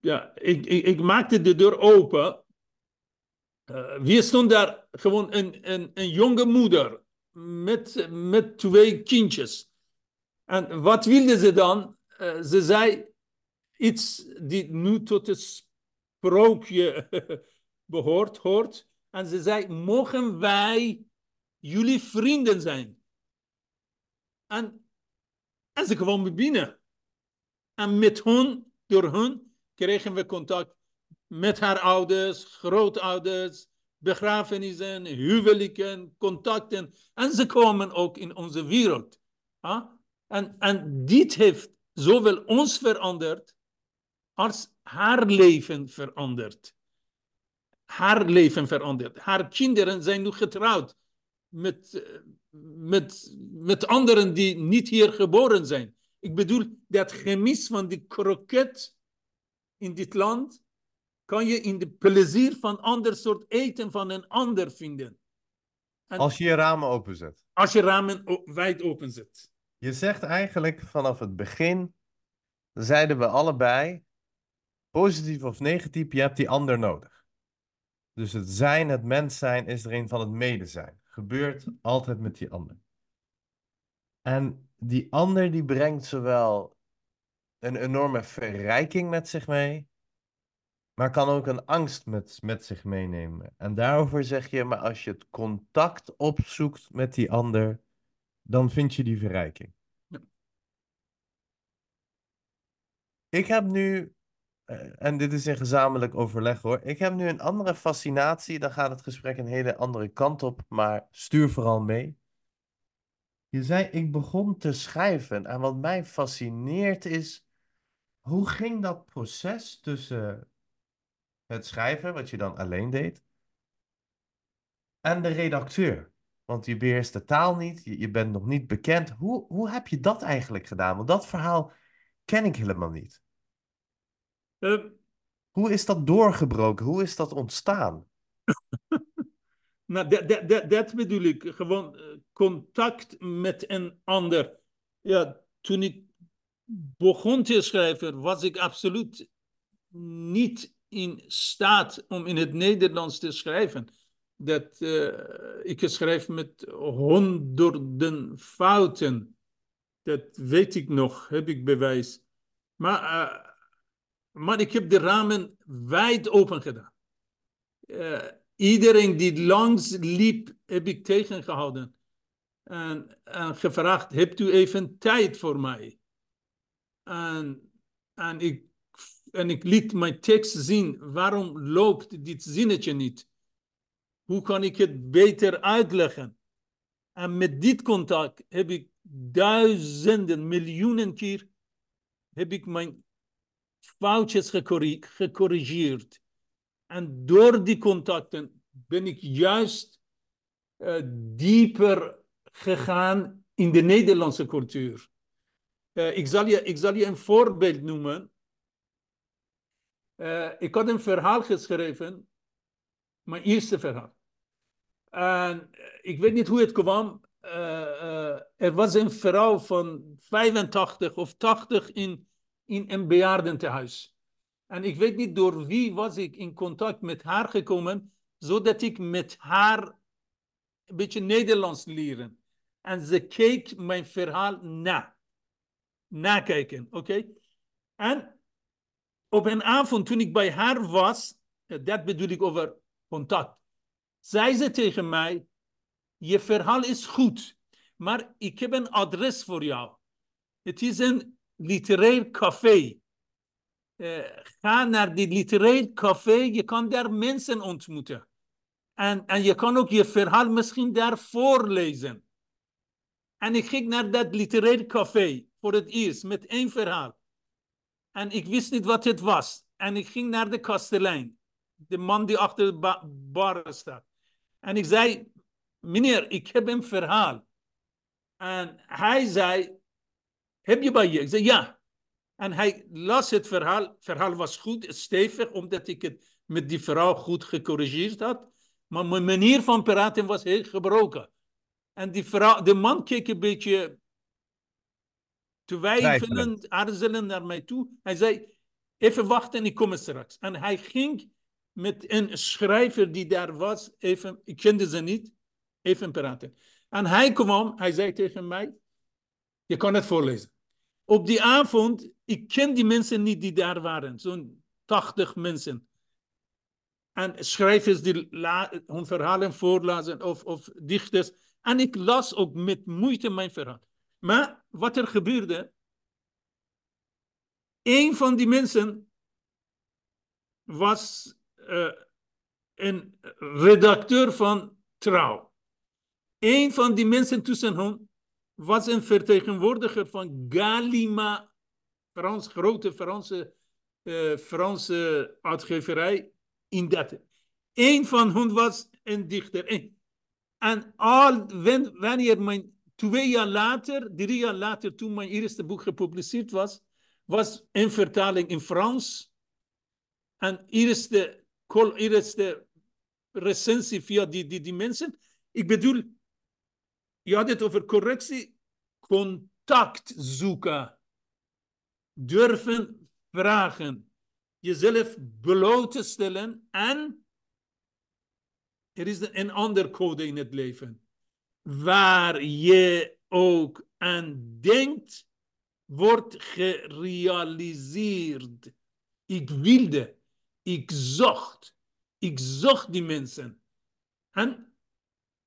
Ja, ik, ik, ik maakte de deur open. Uh, wie stond daar? Gewoon een, een, een jonge moeder met, met twee kindjes. En wat wilde ze dan? Uh, ze zei iets die nu tot het sprookje behoort, hoort. En ze zei, mogen wij jullie vrienden zijn? En, en ze kwam binnen. En met hun, door hun, kregen we contact met haar ouders, grootouders, begrafenissen, huwelijken, contacten. En ze komen ook in onze wereld. En, en dit heeft zowel ons veranderd als haar leven veranderd. Haar leven veranderd. Haar kinderen zijn nu getrouwd met, met, met anderen die niet hier geboren zijn. Ik bedoel, dat gemis van die kroket in dit land kan je in de plezier van ander soort eten van een ander vinden. En als je je ramen openzet. Als je ramen wijd openzet. Je zegt eigenlijk vanaf het begin, zeiden we allebei, positief of negatief, je hebt die ander nodig. Dus het zijn, het mens zijn, is er een van het medezijn. Gebeurt altijd met die ander. En die ander die brengt zowel een enorme verrijking met zich mee, maar kan ook een angst met, met zich meenemen. En daarover zeg je, maar als je het contact opzoekt met die ander, dan vind je die verrijking. Ik heb nu, eh, en dit is een gezamenlijk overleg hoor, ik heb nu een andere fascinatie, dan gaat het gesprek een hele andere kant op, maar stuur vooral mee. Je zei, ik begon te schrijven en wat mij fascineert is, hoe ging dat proces tussen het schrijven, wat je dan alleen deed, en de redacteur? Want je beheerst de taal niet, je, je bent nog niet bekend. Hoe, hoe heb je dat eigenlijk gedaan? Want dat verhaal ken ik helemaal niet. Uh, Hoe is dat doorgebroken? Hoe is dat ontstaan? nou, dat, dat, dat, dat bedoel ik. Gewoon uh, contact met een ander. Ja, toen ik begon te schrijven, was ik absoluut niet in staat om in het Nederlands te schrijven. Dat uh, ik schrijf met honderden fouten. Dat weet ik nog, heb ik bewijs. Maar, uh, maar ik heb de ramen wijd open gedaan. Uh, iedereen die langs liep, heb ik tegengehouden. En, en gevraagd, hebt u even tijd voor mij? En, en ik en ik liet mijn tekst zien. Waarom loopt dit zinnetje niet? Hoe kan ik het beter uitleggen? En met dit contact heb ik duizenden, miljoenen keer heb ik mijn foutjes gecorrigeerd. En door die contacten ben ik juist uh, dieper gegaan in de Nederlandse cultuur. Uh, ik, zal je, ik zal je een voorbeeld noemen. Uh, ik had een verhaal geschreven, mijn eerste verhaal. En eh, ik weet niet hoe het kwam. Er was een vrouw van 85 of 80 in, in een bejaardentehuis. En ik weet niet door wie was ik in contact met haar gekomen, zodat ik met haar een beetje Nederlands leren. En ze keek mijn verhaal na. Nakijken, oké? En op een avond toen ik bij haar was, eh, dat bedoel ik over contact, zei ze tegen mij, je verhaal is goed, maar ik heb een adres voor jou. Het is een literair café. Uh, ga naar die literair café, je kan daar mensen ontmoeten. En, en je kan ook je verhaal misschien daar voorlezen. En ik ging naar dat literair café voor het eerst met één verhaal. En ik wist niet wat het was. En ik ging naar de kastelein. De man die achter de bar staat. En ik zei, meneer, ik heb een verhaal. En hij zei, heb je bij je? Ik zei, ja. En hij las het verhaal. Het verhaal was goed, stevig, omdat ik het met die vrouw goed gecorrigeerd had. Maar mijn manier van praten was heel gebroken. En die vrouw, de man keek een beetje twijfelend, aarzelend naar mij toe. Hij zei, even wachten, ik kom straks. En hij ging met een schrijver die daar was, even, ik kende ze niet, even praten. En hij kwam, hij zei tegen mij, je kan het voorlezen. Op die avond, ik ken die mensen niet die daar waren, zo'n 80 mensen. En schrijvers die hun verhalen voorlazen of, of dichters. En ik las ook met moeite mijn verhaal. Maar wat er gebeurde, een van die mensen was uh, een redacteur van Trouw. Een van die mensen tussen hen was een vertegenwoordiger van Galima, Frans, grote Franse, uh, Franse uitgeverij in dat. Een van hen was een dichter. En al, wanneer mijn, twee jaar later, drie jaar later, toen mijn eerste boek gepubliceerd was, was een vertaling in Frans. En eerste, eerste recensie via die, die, die mensen. Ik bedoel, je had het over correctie, contact zoeken, durven vragen, jezelf bloot te stellen en er is een ander code in het leven. Waar je ook aan denkt, wordt gerealiseerd. Ik wilde, ik zocht, ik zocht die mensen. En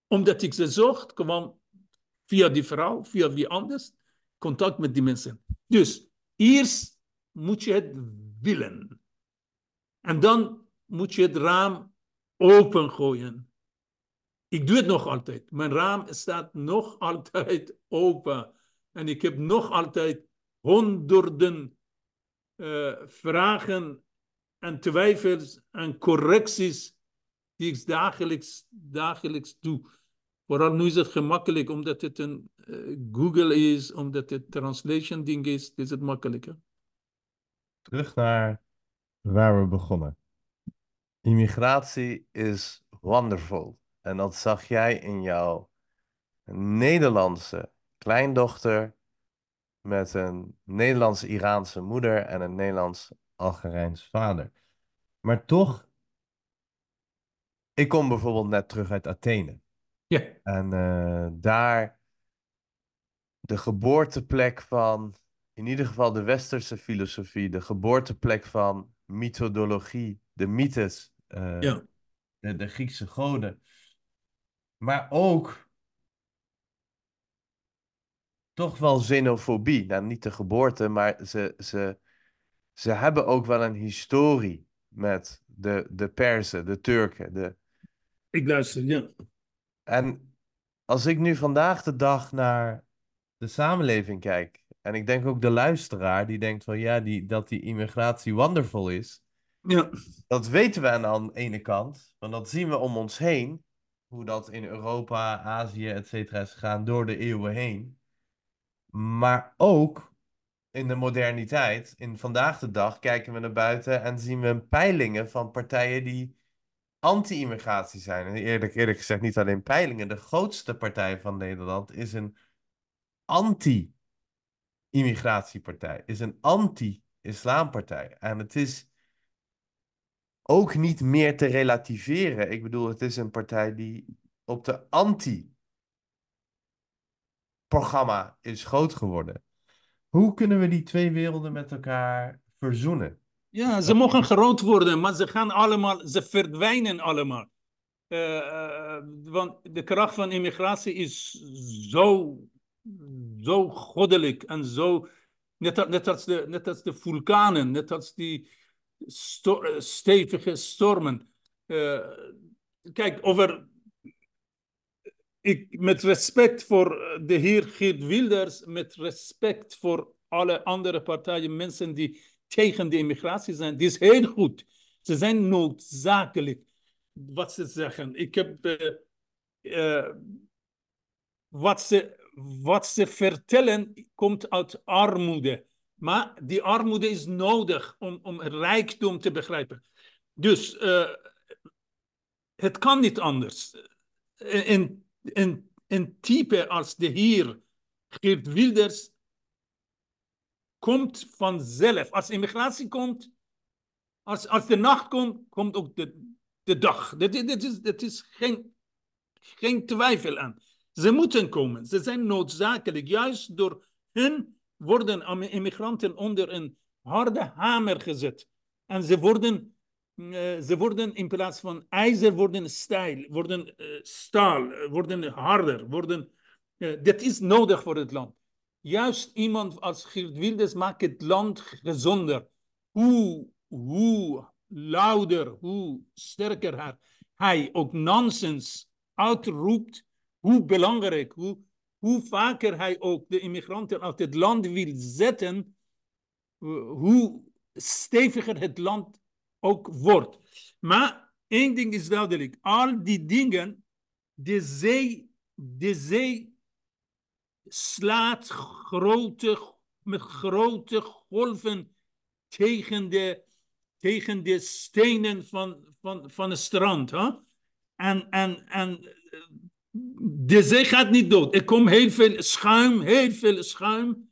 omdat ik ze zocht, kwam via die vrouw, via wie anders, contact met die mensen. Dus eerst moet je het willen. En dan moet je het raam opengooien. Ik doe het nog altijd. Mijn raam staat nog altijd open. En ik heb nog altijd honderden uh, vragen en twijfels en correcties die ik dagelijks, dagelijks doe. Vooral nu is het gemakkelijk, omdat het een uh, Google is, omdat het translation ding is, is het makkelijker. Terug naar waar we begonnen. Immigratie is wonderful. En dat zag jij in jouw Nederlandse kleindochter met een Nederlands-Iraanse moeder en een Nederlands-Algerijns vader. Maar toch, ik kom bijvoorbeeld net terug uit Athene. Ja. En uh, daar de geboorteplek van, in ieder geval de westerse filosofie, de geboorteplek van mythologie, de mythes, uh, ja. de, de Griekse goden. Maar ook toch wel xenofobie. Nou, niet de geboorte, maar ze, ze, ze hebben ook wel een historie met de, de Perzen, de Turken. De... Ik luister, ja. En als ik nu vandaag de dag naar de samenleving kijk, en ik denk ook de luisteraar die denkt van ja, die, dat die immigratie wonderful is. Ja. Dat weten we aan de ene kant, want dat zien we om ons heen. Hoe dat in Europa, Azië, et cetera is gegaan door de eeuwen heen. Maar ook in de moderniteit, in vandaag de dag, kijken we naar buiten en zien we peilingen van partijen die anti-immigratie zijn. En eerlijk, eerlijk gezegd, niet alleen peilingen. De grootste partij van Nederland is een anti-immigratiepartij, is een anti-islampartij. En het is ook niet meer te relativeren. Ik bedoel, het is een partij die op de anti-programma is groot geworden. Hoe kunnen we die twee werelden met elkaar verzoenen? Ja, ze mogen groot worden, maar ze gaan allemaal, ze verdwijnen allemaal. Uh, uh, want de kracht van immigratie is zo, zo goddelijk en zo, net, net, als de, net als de vulkanen, net als die sto stevige stormen. Uh, kijk, over, ik, met respect voor de heer Geert Wilders, met respect voor alle andere partijen, mensen die tegen de immigratie zijn, die is heel goed. Ze zijn noodzakelijk, wat ze zeggen. Ik heb wat, ze, wat ze vertellen, komt uit armoede. Maar die armoede is nodig om, om rijkdom te begrijpen. Dus uh, het kan niet anders. Een, een, type als de heer Geert Wilders komt vanzelf. Als immigratie komt, Als, als de nacht komt, komt ook de, de dag. Dat, is, is geen, geen twijfel aan. Ze moeten komen. Ze zijn noodzakelijk. Juist door hun worden immigranten onder een harde hamer gezet. En ze worden, uh, ze worden in plaats van ijzer, worden stijl, worden uh, staal, worden harder. Worden, dat is nodig voor het land. Juist iemand als Geert Wilders maakt het land gezonder. Hoe, hoe louder, hoe sterker hij ook nonsens uitroept, hoe belangrijk, hoe, hoe vaker hij ook de immigranten uit het land wil zetten, hoe steviger het land ook wordt. Maar één ding is duidelijk, al die dingen, de zee, de zee slaat grote, met grote golven tegen de, tegen de stenen van, van, van het strand. Hè? En, en, en de zee gaat niet dood. Er komt heel veel schuim, heel veel schuim.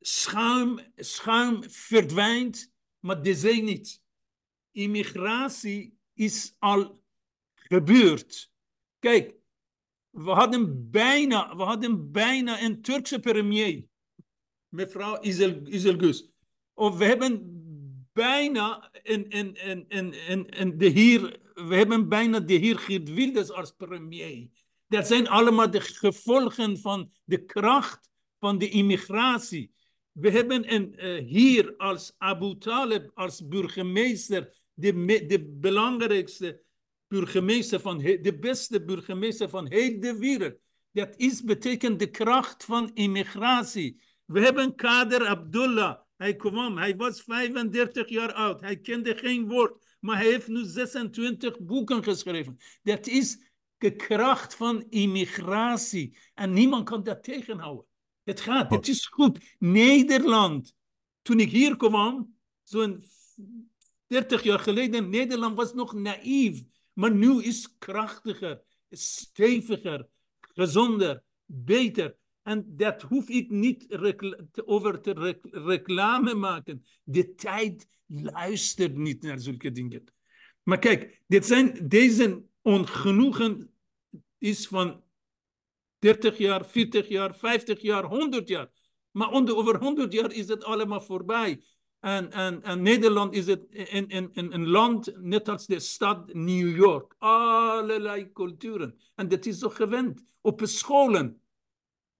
Schuim, schuim verdwijnt, maar de zee niet. Immigratie is al gebeurd. Kijk, we hadden bijna, we hadden bijna een Turkse premier, mevrouw Isel, Iselgus. Of we hebben bijna een, een, een, een, een, de heer, we hebben bijna de heer Geert Wilders als premier. Dat zijn allemaal de gevolgen van de kracht van de immigratie. We hebben een, uh, hier als Abu Talib, als burgemeester, de, de belangrijkste burgemeester van de beste burgemeester van heel de wereld. Dat is betekent de kracht van immigratie. We hebben Kader Abdullah. Hij kwam, hij was 35 jaar oud. Hij kende geen woord, maar hij heeft nu 26 boeken geschreven. Dat is kracht van immigratie. En niemand kan dat tegenhouden. Het gaat, het is goed. Nederland, toen ik hier kwam, zo'n 30 jaar geleden, Nederland was nog naïef. Maar nu is krachtiger, steviger, gezonder, beter. En dat hoef ik niet over te reclame maken. De tijd luistert niet naar zulke dingen. Maar kijk, dit zijn, deze ongenoegen is van 30 jaar, 40 jaar, 50 jaar, 100 jaar. Maar onder, over 100 jaar is het allemaal voorbij. En, en, en Nederland is het in, in, in een land, net als de stad New York. Allerlei culturen. En dat is zo gewend. Op scholen.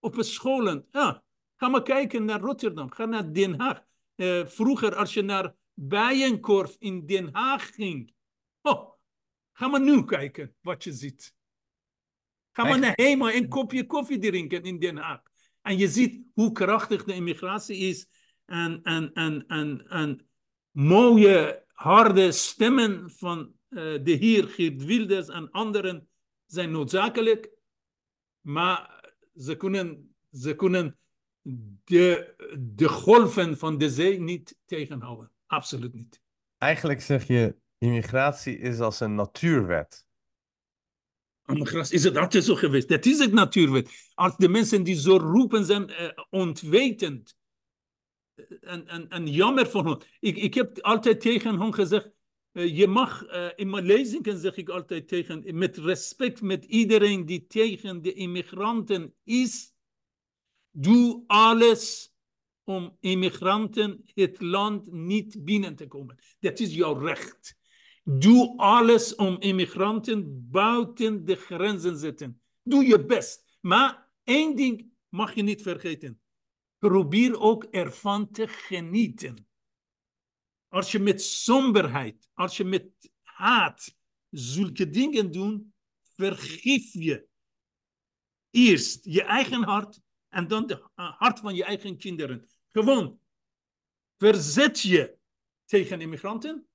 Op scholen. Ja. Ga maar kijken naar Rotterdam. Ga naar Den Haag. Uh, vroeger, als je naar Bijenkorf in Den Haag ging. Oh, ga maar nu kijken wat je ziet. Ga maar naar Hema een kopje koffie drinken in Den Haag. En je ziet hoe krachtig de immigratie is en, en, en, en, en mooie, harde stemmen van uh, de heer Geert Wilders en anderen zijn noodzakelijk, maar ze kunnen, ze kunnen de, de golven van de zee niet tegenhouden. Absoluut niet. Eigenlijk zeg je, immigratie is als een natuurwet. Is het altijd zo geweest. Dat is het natuurwet. Als de mensen die zo roepen zijn uh, ontwetend en, en, en jammer voor hen. Ik, ik heb altijd tegen hen gezegd, uh, je mag, in mijn lezingen zeg ik altijd tegen, met respect met iedereen die tegen de immigranten is, doe alles om immigranten het land niet binnen te komen. Dat is jouw recht. Doe alles om immigranten buiten de grenzen te zetten. Doe je best. Maar één ding mag je niet vergeten probeer ook ervan te genieten. Als je met somberheid, als je met haat zulke dingen doet, vergif je eerst je eigen hart en dan het hart van je eigen kinderen. Gewoon verzet je tegen immigranten,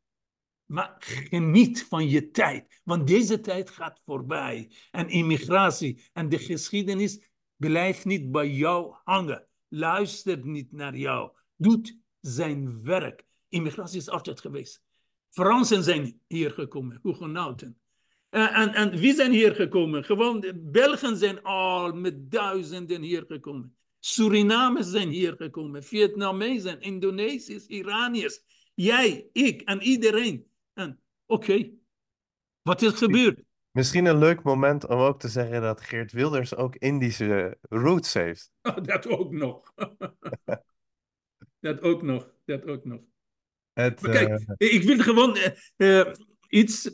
maar geniet van je tijd. Want deze tijd gaat voorbij. En immigratie en de geschiedenis blijft niet bij jou hangen luistert niet naar jou, doet zijn werk. Immigratie is altijd geweest. Fransen zijn hier gekomen, Hugenoten. En, en, en wie zijn hier gekomen? Gewoon Belgen zijn al met duizenden hier gekomen. Surinamers zijn hier gekomen, Vietnamezen, Indonesiërs, Iraniërs. Jij, ik en iedereen. Oké, wat is gebeurd? Misschien een leuk moment om ook te zeggen dat Geert Wilders ook Indische roots heeft. Oh, dat ook nog. dat ook nog, dat ook nog. Het, Maar kijk, eh, ik wil gewoon eh, eh, iets,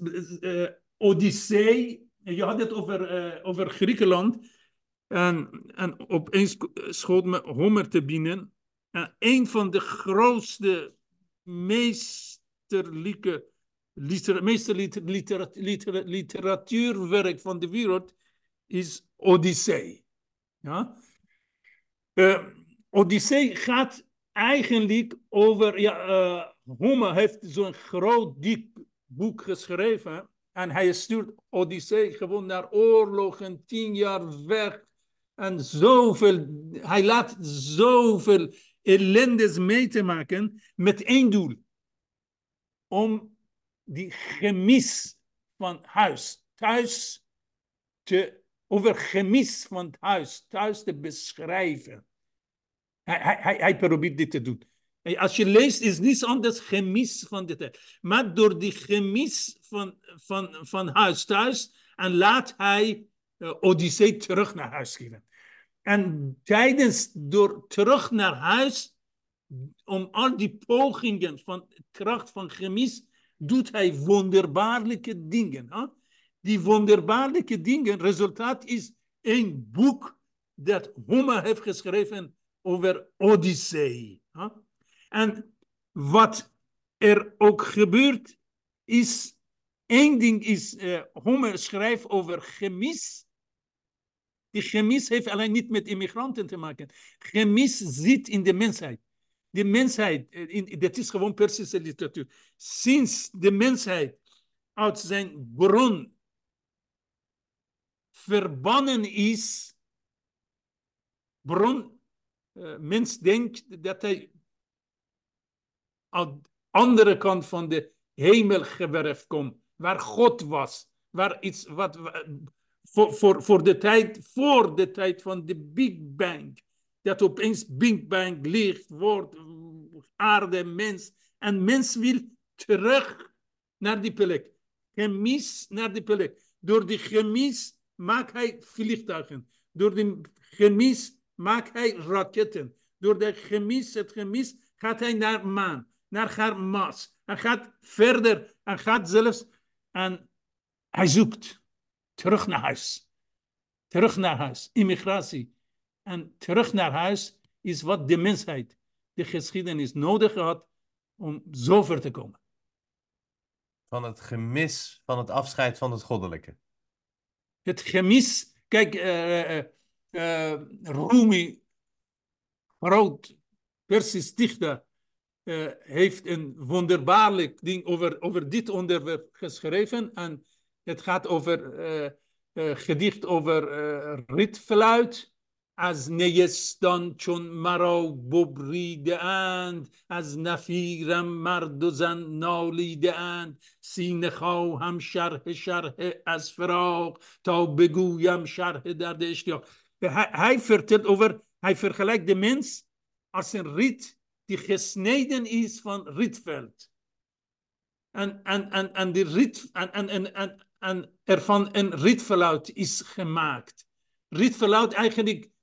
Odyssee, je had het over, over Griekenland. En, en opeens schoot me Homer te binnen. En een van de grootste, meesterlijke, liter, liter- literatuurwerk van de wereld is Odyssee. Ja? Eh, Odyssee gaat eigenlijk over, ja, eh, Homer heeft zo'n groot, dik boek geschreven. En hij stuurt Odyssee gewoon naar oorlogen, tien jaar weg. En zoveel, hij laat zoveel ellendes mee te maken met één doel. Om die gemis van huis, thuis te, over gemis van thuis, thuis te beschrijven. Hij, hij, hij, probeert dit te doen. En Als je leest, is niets anders gemis van tijd. Maar door die gemis van, van, van huis thuis, en laat hij uh, Odyssee terug naar huis geven. En tijdens, door terug naar huis, om al die pogingen van kracht van gemis, doet hij wonderbaarlijke dingen. Die wonderbaarlijke dingen, resultaat is een boek dat Homer heeft geschreven over Odyssee. En wat er ook gebeurt, is één ding is, uh, Homer schrijft over gemis. Die gemis heeft alleen niet met immigranten te maken. Gemis zit in de mensheid. De mensheid, in, dat is gewoon Persische literatuur. Sinds de mensheid uit zijn bron verbannen is, bron, uh, mens denkt dat hij aan de andere kant van de hemel gewerfd komt, waar God was, waar iets wat voor, voor, voor de tijd, voor de tijd van de Big Bang, dat opeens Big Bang ligt, wordt aarde, mens, en mens wil terug naar die plek, gemis naar die plek. Door die gemis maakt hij vliegtuigen, door die gemis maakt hij raketten, door de gemis, het gemis gaat hij naar maan naar haar Mars. En gaat verder en gaat zelfs. En hij zoekt terug naar huis. Terug naar huis. Immigratie. En terug naar huis is wat de mensheid, de geschiedenis nodig had om zover te komen. Van het gemis van het afscheid van het goddelijke. Het gemis. Kijk, uh, uh, Rumi, groot Persisch dichter, uh, heeft een wonderbaarlijk ding over, over dit onderwerp geschreven. En het gaat over uh, uh, gedicht over rietfluit. از نیستان چون مرا ببریده اند از نفیرم مرد و زن نالیده اند. سین خواهم شرح شرح از فراق تا بگویم شرح درد اشتیاق. های فرتل اوور های فرخلک دی منس ارسن ریت دی خسنیدن ایس فان ریتفلد ان ان ان ان دی ریت ان ان ان ان ان ارفان ان ریتفلاوت ایس gemaakt. ریتفلاوت eigenlijk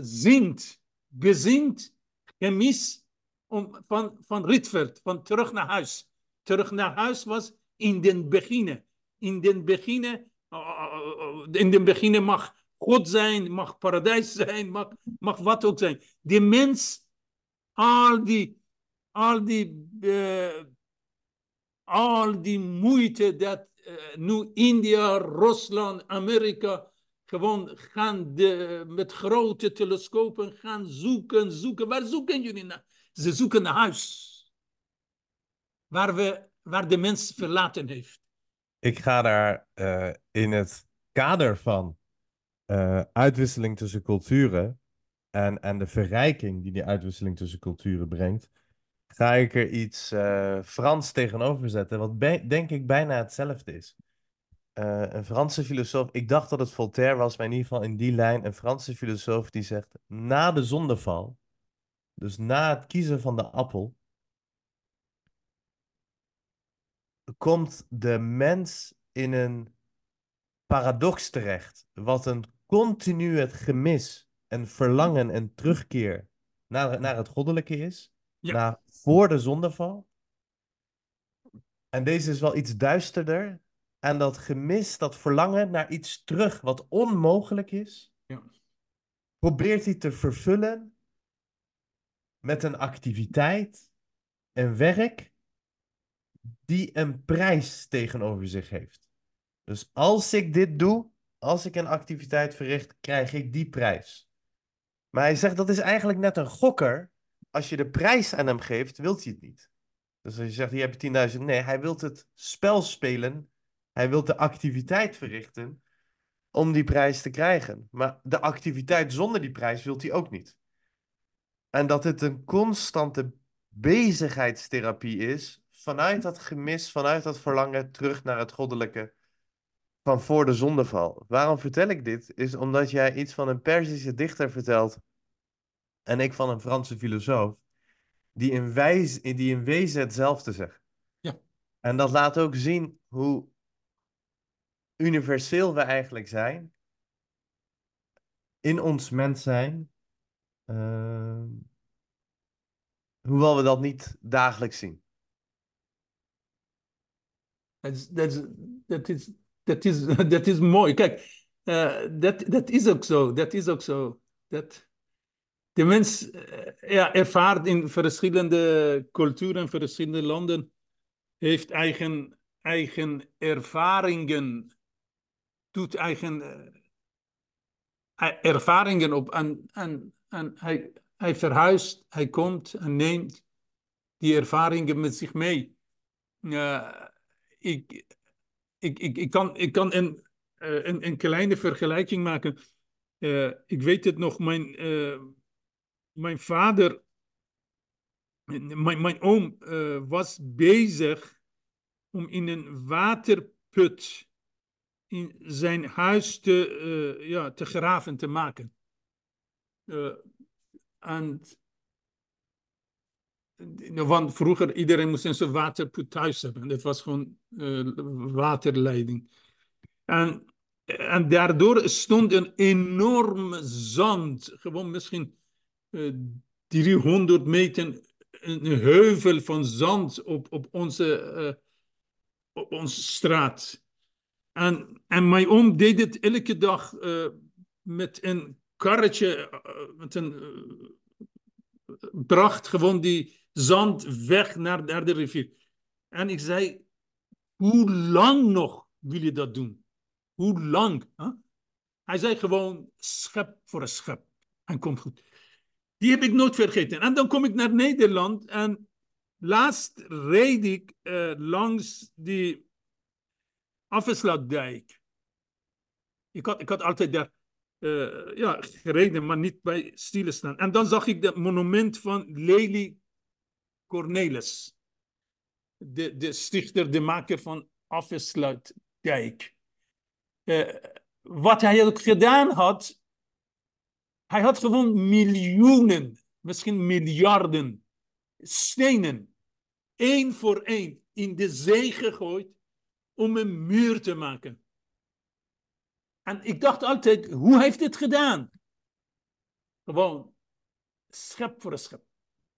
zingt, bezingt gemis om, van, van Rietveld, van terug naar huis. Terug naar huis was in den beginnen. In den beginnen, uh, in den beginnen mag God zijn, mag paradijs zijn, mag, mag wat ook zijn. De mens al die, al die, al die moeite dat nu India, Rusland, Amerika gewoon gaan de, met grote telescopen gaan zoeken, zoeken. Waar zoeken jullie naar? Ze zoeken naar huis. Waar, we, waar de mens verlaten heeft. Ik ga daar uh, in het kader van uitwisseling tussen culturen en, en de verrijking die die uitwisseling tussen culturen brengt, ga ik er iets uh, Frans tegenover zetten, wat denk ik bijna hetzelfde is. Uh, een Franse filosoof, ik dacht dat het Voltaire was, maar in ieder geval in die lijn, een Franse filosoof die zegt, na de zondeval, dus na het kiezen van de appel, komt de mens in een paradox terecht, wat een continu het gemis en verlangen en terugkeer naar, naar het goddelijke is, Ja. naar voor de zondeval. En deze is wel iets duisterder. En dat gemis, dat verlangen naar iets terug wat onmogelijk is, Ja. probeert hij te vervullen met een activiteit, een werk, die een prijs tegenover zich heeft. Dus als ik dit doe, als ik een activiteit verricht, krijg ik die prijs. Maar hij zegt dat is eigenlijk net een gokker. Als je de prijs aan hem geeft, wilt hij het niet. Dus als je zegt, hier heb je 10.000. Nee, hij wil het spel spelen. Hij wil de activiteit verrichten om die prijs te krijgen. Maar de activiteit zonder die prijs wilt hij ook niet. En dat het een constante bezigheidstherapie is vanuit dat gemis, vanuit dat verlangen terug naar het goddelijke van voor de zondeval. Waarom vertel ik dit? Is omdat jij iets van een Perzische dichter vertelt en ik van een Franse filosoof, die in, wijs, die in wezen hetzelfde zegt. Ja. En dat laat ook zien hoe universeel we eigenlijk zijn in ons mens zijn, uh, hoewel we dat niet dagelijks zien. Dat is, dat is, dat is, dat is, mooi. Kijk, uh, dat, dat is ook zo. Dat is ook zo. Dat de mens uh, ja, ervaart in verschillende culturen, verschillende landen, heeft eigen, eigen ervaringen, doet eigen uh, ervaringen op. En, en, en hij, hij verhuist, hij komt en neemt die ervaringen met zich mee. Uh, ik, ik, ik, ik, kan, ik kan een, uh, een, een kleine vergelijking maken. Ik weet het nog, mijn, mijn vader, mijn, mijn oom, was bezig om in een waterput in zijn huis te, ja, te graven, te maken. en want vroeger iedereen moest een soort waterput thuis hebben. Dat was gewoon uh, waterleiding. En, en daardoor stond een enorme zand, gewoon misschien uh, 300 meter, een heuvel van zand op, op, onze, op onze straat. En, en mijn oom deed het elke dag uh, met een karretje, uh, met een bracht gewoon die zand weg naar, naar de rivier. En ik zei, hoe lang nog wil je dat doen? Hoe lang? Hij zei gewoon, schep voor een schep. En komt goed. Die heb ik nooit vergeten. En dan kom ik naar Nederland en laatst reed ik langs die Afeslatdijk. Ik had, ik had altijd daar uh, ja, gereden, maar niet bij stilstaan. En dan zag ik dat monument van Lely Cornelis. De, de stichter, de maker van Afsluitdijk. Uh, wat hij ook gedaan had, hij had gewoon miljoenen, misschien miljarden stenen, één voor één, in de zee gegooid om een muur te maken. En ik dacht altijd, hoe heeft dit gedaan? Gewoon schep voor een schep,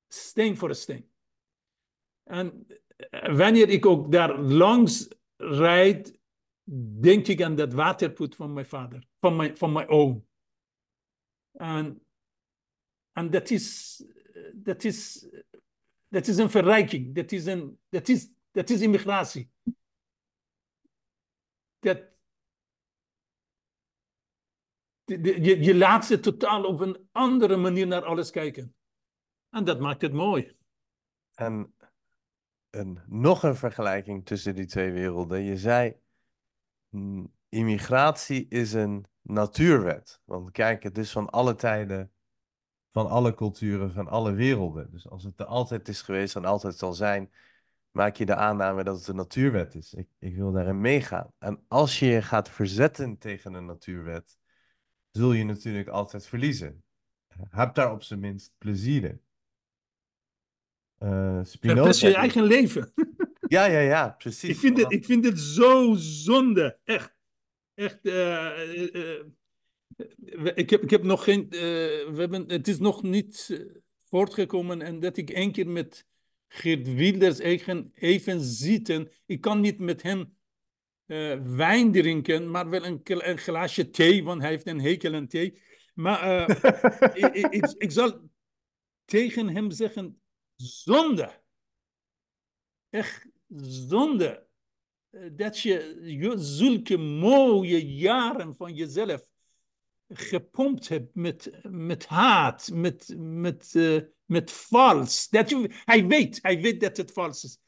steen voor een steen. En wanneer ik ook daar langs rijd, denk ik aan dat waterput van mijn vader, van mijn, van mijn oom. En, en dat is, dat is, dat is een verrijking, dat is, een, dat is, dat is immigratie. Dat, je, je laat ze totaal op een andere manier naar alles kijken. En dat maakt het mooi. En nog een vergelijking tussen die twee werelden. Je zei, mm, immigratie is een natuurwet. Want kijk, het is van alle tijden, van alle culturen, van alle werelden. Dus als het er altijd is geweest en altijd zal zijn, maak je de aanname dat het een natuurwet is. Ik, ik wil daarin meegaan. En als je je gaat verzetten tegen een natuurwet, zul je natuurlijk altijd verliezen. Heb daar op zijn minst plezier in. Uh, Spinoza. Dat is je eigen leven. Ja, ja, ja, precies. Ik vind, het, ik vind het zo zonde. Echt. Echt. eh, eh, eh, ik, heb, ik heb nog geen. eh, we hebben, het is nog niet eh, voortgekomen. En dat ik één keer met Geert Wilders even, even zitten. Ik kan niet met hem eh, wijn drinken, maar wel een, een glaasje thee, want hij heeft een hekel aan thee. Maar eh, ik, ik, ik, ik zal tegen hem zeggen: zonde. Echt zonde. Eh, Dat je je- zulke mooie jaren van jezelf gepompt hebt met, met haat, met, met, met vals. Dat je, hij weet, hij weet dat het vals is.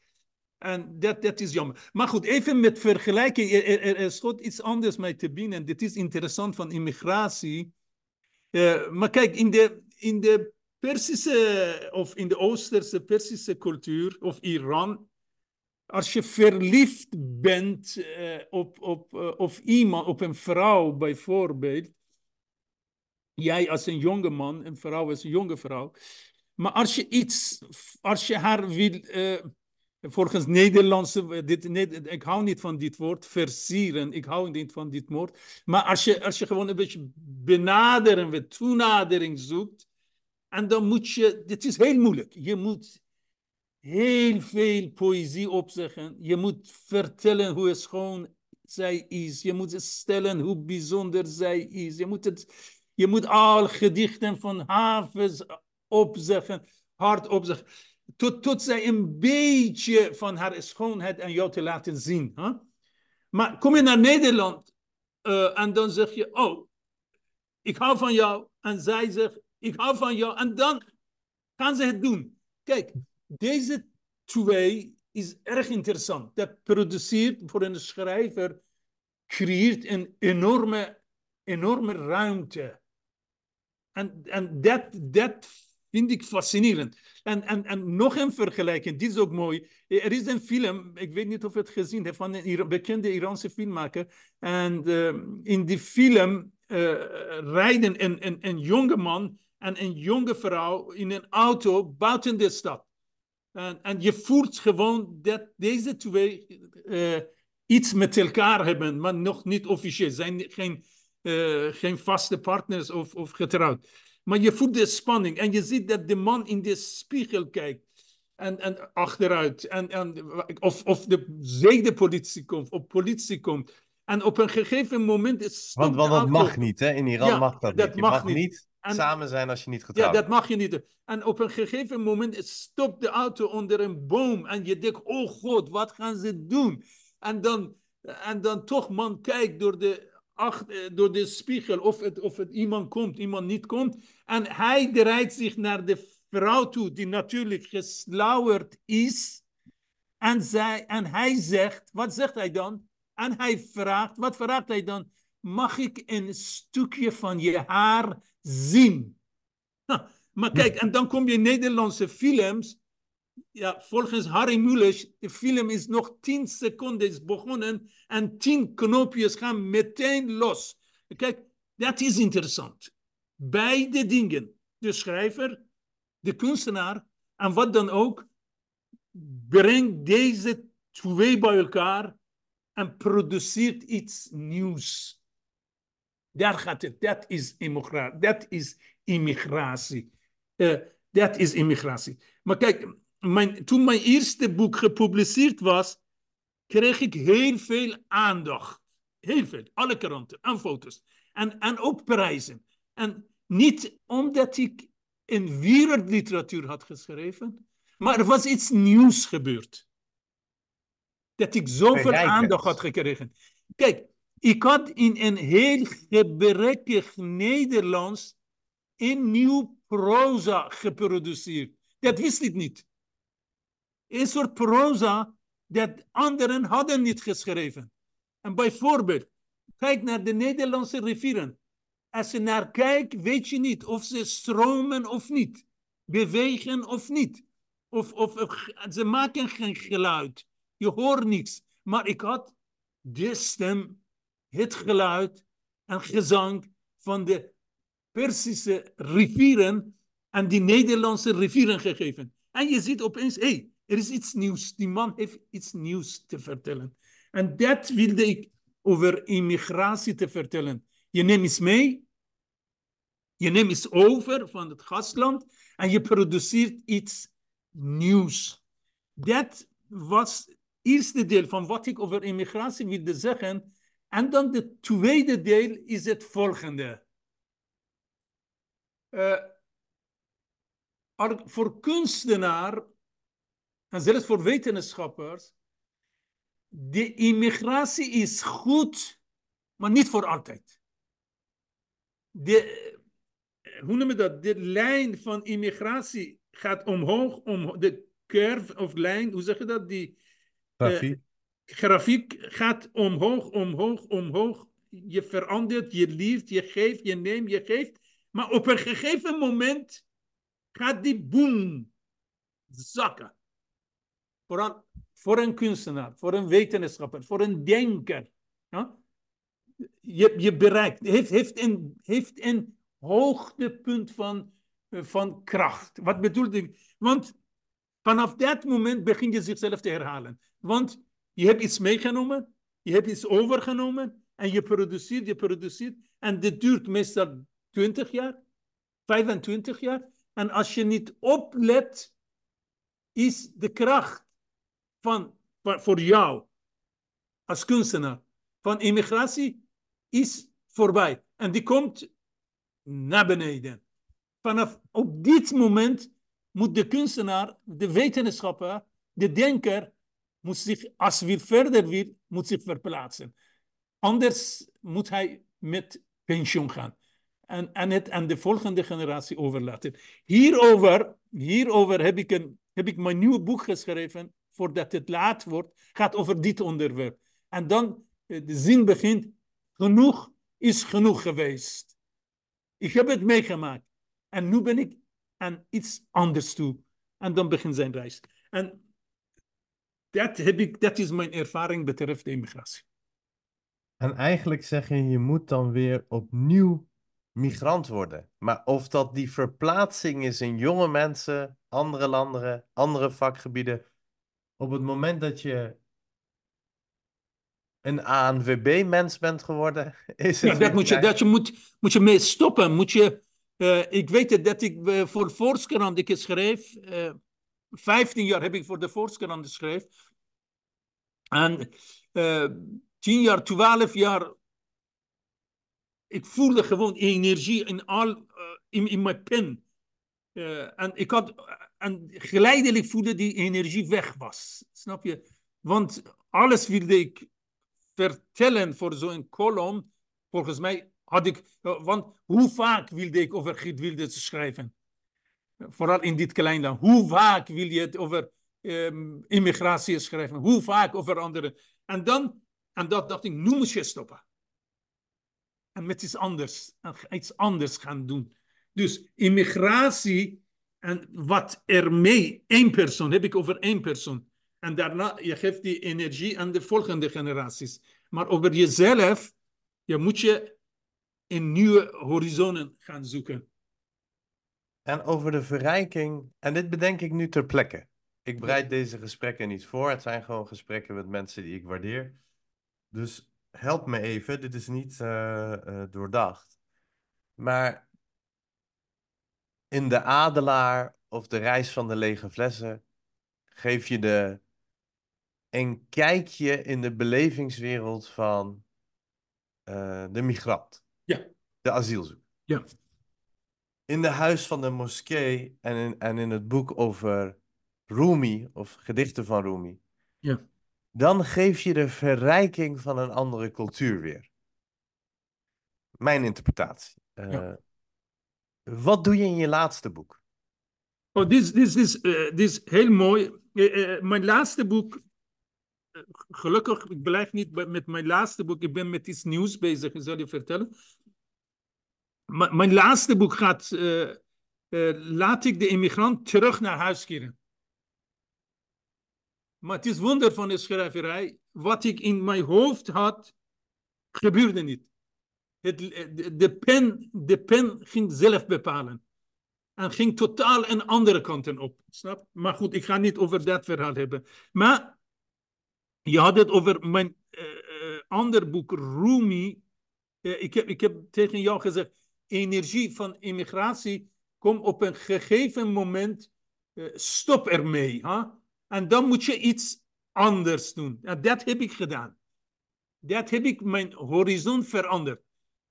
En dat, dat is jammer. Maar goed, even met vergelijking. Er, er, goed iets anders mee te bieden. Dit is interessant van immigratie. Eh, maar kijk, in de, in de Persische of in de Oosterse Persische cultuur of Iran, als je verliefd bent eh, op, op, eh, of iemand, op een vrouw bijvoorbeeld, jij als een jonge man, een vrouw als een jonge vrouw, maar als je iets, als je haar wil, eh, volgens Nederlandse, dit, ik hou niet van dit woord, versieren, ik hou niet van dit woord, maar als je, als je gewoon een beetje benaderen, met toenadering zoekt, en dan moet je, dit is heel moeilijk, je moet heel veel poëzie opzeggen. Je moet vertellen hoe schoon zij is. Je moet stellen hoe bijzonder zij is. Je moet, het, je moet al gedichten van Havens opzeggen, hard opzeggen. Tot, tot zij een beetje van haar schoonheid aan jou te laten zien. Hè? Maar kom je naar Nederland uh, en dan zeg je, oh, ik hou van jou. En zij zegt, ik hou van jou. En dan gaan ze het doen. Kijk, deze twee is erg interessant. Dat produceert voor een schrijver, creëert een enorme, enorme ruimte. En, en dat, dat vind ik fascinerend. En, en, en nog een vergelijking, dit is ook mooi. Er is een film, ik weet niet of je het gezien hebt, van een bekende Iraanse filmmaker. En uh, in die film uh, rijden een, een, een jonge man en een jonge vrouw in een auto buiten de stad. En, en je voelt gewoon dat deze twee uh, iets met elkaar hebben, maar nog niet officieel. Zijn geen, geen vaste partners of, of getrouwd. Maar je voelt de spanning en je ziet dat de man in de spiegel kijkt. En, en achteruit. En, en, of, of de zedenpolitie komt, of politie komt. En op een gegeven moment. Want, want dat mag niet, hè? In Iran ja, mag dat, dat niet. Je mag mag niet. niet En- samen zijn als je niet getrouwd Ja, dat mag je niet. En op een gegeven moment stopt de auto onder een boom. En je denkt, oh god, wat gaan ze doen? En dan, en dan toch, man, kijkt door de, eh, door de spiegel of het, of het iemand komt, iemand niet komt. En hij draait zich naar de vrouw toe, die natuurlijk geslauwerd is. En, zij, en hij zegt, wat zegt hij dan? En hij vraagt, wat vraagt hij dan? Mag ik een stukje van je haar zien? Ha, maar kijk, en dan kom je in Nederlandse films. Ja, volgens Harry Mulisch, de film is nog 10 seconden begonnen en 10 knoopjes gaan meteen los. Kijk, dat is interessant. Beide dingen, de schrijver, de kunstenaar en wat dan ook, brengt deze twee bij elkaar en produceert iets nieuws. Daar gaat het. Dat is is immigratie. Uh, dat is immigratie. Maar kijk, mijn, toen mijn eerste boek gepubliceerd was, kreeg ik heel veel aandacht. Heel veel. Alle kranten en foto's. En, en ook prijzen. En niet omdat ik een wereldliteratuur had geschreven, maar er was iets nieuws gebeurd. Dat ik zoveel aandacht had gekregen. Kijk, ik had in een heel gebrekkig Nederlands een nieuw proza geproduceerd. Dat wist ik niet. Een soort proza dat anderen hadden niet geschreven. En bijvoorbeeld, kijk naar de Nederlandse rivieren. Als je naar kijkt, weet je niet of ze stromen of niet. Bewegen of niet. Of, of, of ze maken geen geluid. Je hoort niks. Maar ik had de stem het geluid en gezang van de Persische rivieren en die Nederlandse rivieren gegeven. En je ziet opeens, hé, hey, Er is iets nieuws. Die man heeft iets nieuws te vertellen. En dat wilde ik over immigratie te vertellen. Je neemt iets mee, je neemt iets over van het gastland en je produceert iets nieuws. Dat was het eerste deel van wat ik over immigratie wilde zeggen. En dan de tweede deel is het volgende. Uh, voor kunstenaar en zelfs voor wetenschappers, de immigratie is goed, maar niet voor altijd. De, hoe noem je dat? De lijn van immigratie gaat omhoog, om de curve of lijn, hoe zeg je dat? Die grafiek. Uh, grafiek gaat omhoog, omhoog, omhoog. Je verandert, je leert, je geeft, je neemt, je geeft. Maar op een gegeven moment gaat die boom zakken. Vooral voor een kunstenaar, voor een wetenschapper, voor een denker. Ja? Je, je bereikt, heeft, heeft, een, heeft een hoogtepunt van, van kracht. Wat bedoel ik? Want vanaf dat moment begin je zichzelf te herhalen. Want je hebt iets meegenomen, je hebt iets overgenomen en je produceert, je produceert. En dit duurt meestal 20 jaar, 25 jaar. En als je niet oplet, is de kracht van, voor jou als kunstenaar van immigratie is voorbij. En die komt naar beneden. Vanaf op dit moment moet de kunstenaar, de wetenschapper, de denker, moet zich, als hij verder wil, moet zich verplaatsen. Anders moet hij met pensioen gaan en, het aan de volgende generatie overlaten. Hierover, hierover heb, ik een, heb ik mijn nieuwe boek geschreven, voordat het laat wordt, gaat over dit onderwerp. En dan eh, de zin begint, genoeg is genoeg geweest. Ik heb het meegemaakt. En nu ben ik aan iets anders toe. En dan begint zijn reis. En dat, heb ik, dat is mijn ervaring betreft de immigratie. En eigenlijk zeg je, je moet dan weer opnieuw migrant worden. Maar of dat die verplaatsing is in jonge mensen, andere landen, andere vakgebieden. Op het moment dat je een ANWB-mens bent geworden, is het. Ja, dat moet je, dat je moet, moet je mee stoppen. Moet je, uh, ik weet het dat ik uh, voor Volkskrant ik schreef. Uh, 15 jaar heb ik voor de Volkskrant geschreven. En 10 jaar, 12 jaar ik voelde gewoon energie in, al, in, in mijn pen. En ik had, en geleidelijk voelde die energie weg was. Snap je? Want alles wilde ik vertellen voor zo'n column. Volgens mij had ik, want hoe vaak wilde ik over Giet Wilde schrijven? Vooral in dit klein land. Hoe vaak wil je het over um, immigratie schrijven? Hoe vaak over anderen? En dan, en dat dacht ik, nu moet je stoppen en met iets anders, iets anders gaan doen. Dus immigratie en wat ermee, één persoon, heb ik over één persoon. En daarna, je geeft die energie aan de volgende generaties. Maar over jezelf, je moet je in nieuwe horizonnen gaan zoeken. En over de verrijking, en dit bedenk ik nu ter plekke. Ik bereid deze gesprekken niet voor. Het zijn gewoon gesprekken met mensen die ik waardeer. Dus help me even, dit is niet uh, uh, doordacht. Maar in de Adelaar of de reis van de lege flessen geef je de een kijkje in de belevingswereld van uh, de migrant. Ja. De asielzoeker. Ja. In de huis van de moskee en in, en in het boek over Rumi, of gedichten van Rumi. Ja dan geef je de verrijking van een andere cultuur weer. Mijn interpretatie. Uh, ja. Wat doe je in je laatste boek? Oh, dit, dit, uh, dit is heel mooi. Uh, mijn laatste boek, gelukkig, ik blijf niet met mijn laatste boek, ik ben met iets nieuws bezig, ik zal je vertellen. Mijn laatste boek gaat, laat ik de immigrant terug naar huis keren. Maar het is wonder van de schrijverij. Wat ik in mijn hoofd had, gebeurde niet. Het, de, pen, de pen ging zelf bepalen. En ging totaal een andere kanten op. Snap? Maar goed, ik ga niet over dat verhaal hebben. Maar je had het over mijn uh, uh, ander boek, Rumi. Ik, heb, ik heb tegen jou gezegd, energie van immigratie komt op een gegeven moment, stop ermee. Huh? En dan moet je iets anders doen. En dat heb ik gedaan. Dat heb ik mijn horizon veranderd.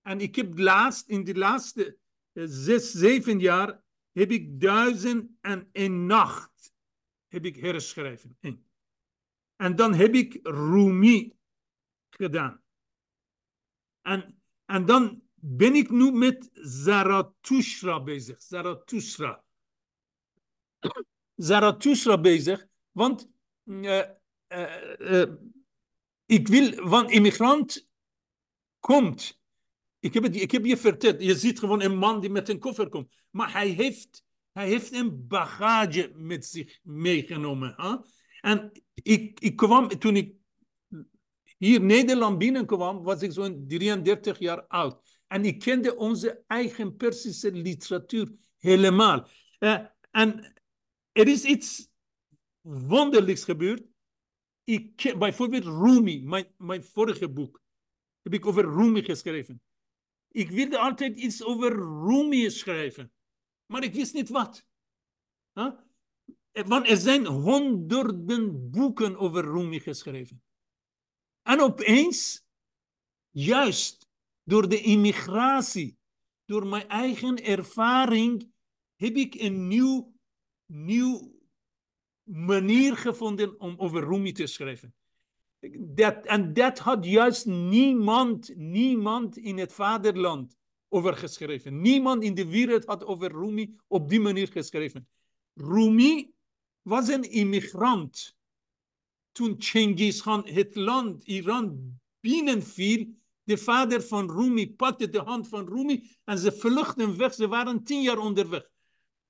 En ik heb laatst, in de laatste zes, zeven jaar, heb ik duizend en een nacht heb ik herschreven. En dan heb ik Rumi gedaan. En, en dan ben ik nu met Zarathustra bezig. Zarathustra. Zarathustra bezig, want uh, uh, uh, ik wil, want immigrant komt. Ik heb, ik heb je verteld, je ziet gewoon een man die met een koffer komt. Maar hij heeft, hij heeft een bagage met zich meegenomen. Huh? En ik, ik kwam, toen ik hier Nederland binnenkwam, was ik zo'n 33 jaar oud. En ik kende onze eigen Persische literatuur helemaal. Uh, en er is iets wonderlijks gebeurd. Ik bijvoorbeeld Rumi, mijn, mijn vorige boek, heb ik over Rumi geschreven. Ik wilde altijd iets over Rumi schrijven, maar ik wist niet wat. Huh? Want er zijn honderden boeken over Rumi geschreven. En opeens, juist door de immigratie, door mijn eigen ervaring, heb ik een nieuw, nieuw manier gevonden om over Rumi te schrijven. Dat, en dat had juist niemand, niemand in het vaderland over geschreven. Niemand in de wereld had over Rumi op die manier geschreven. Rumi was een immigrant. Toen Genghis Khan het land Iran binnenviel, de vader van Rumi pakte de hand van Rumi en ze vluchtten weg. Ze waren tien jaar onderweg.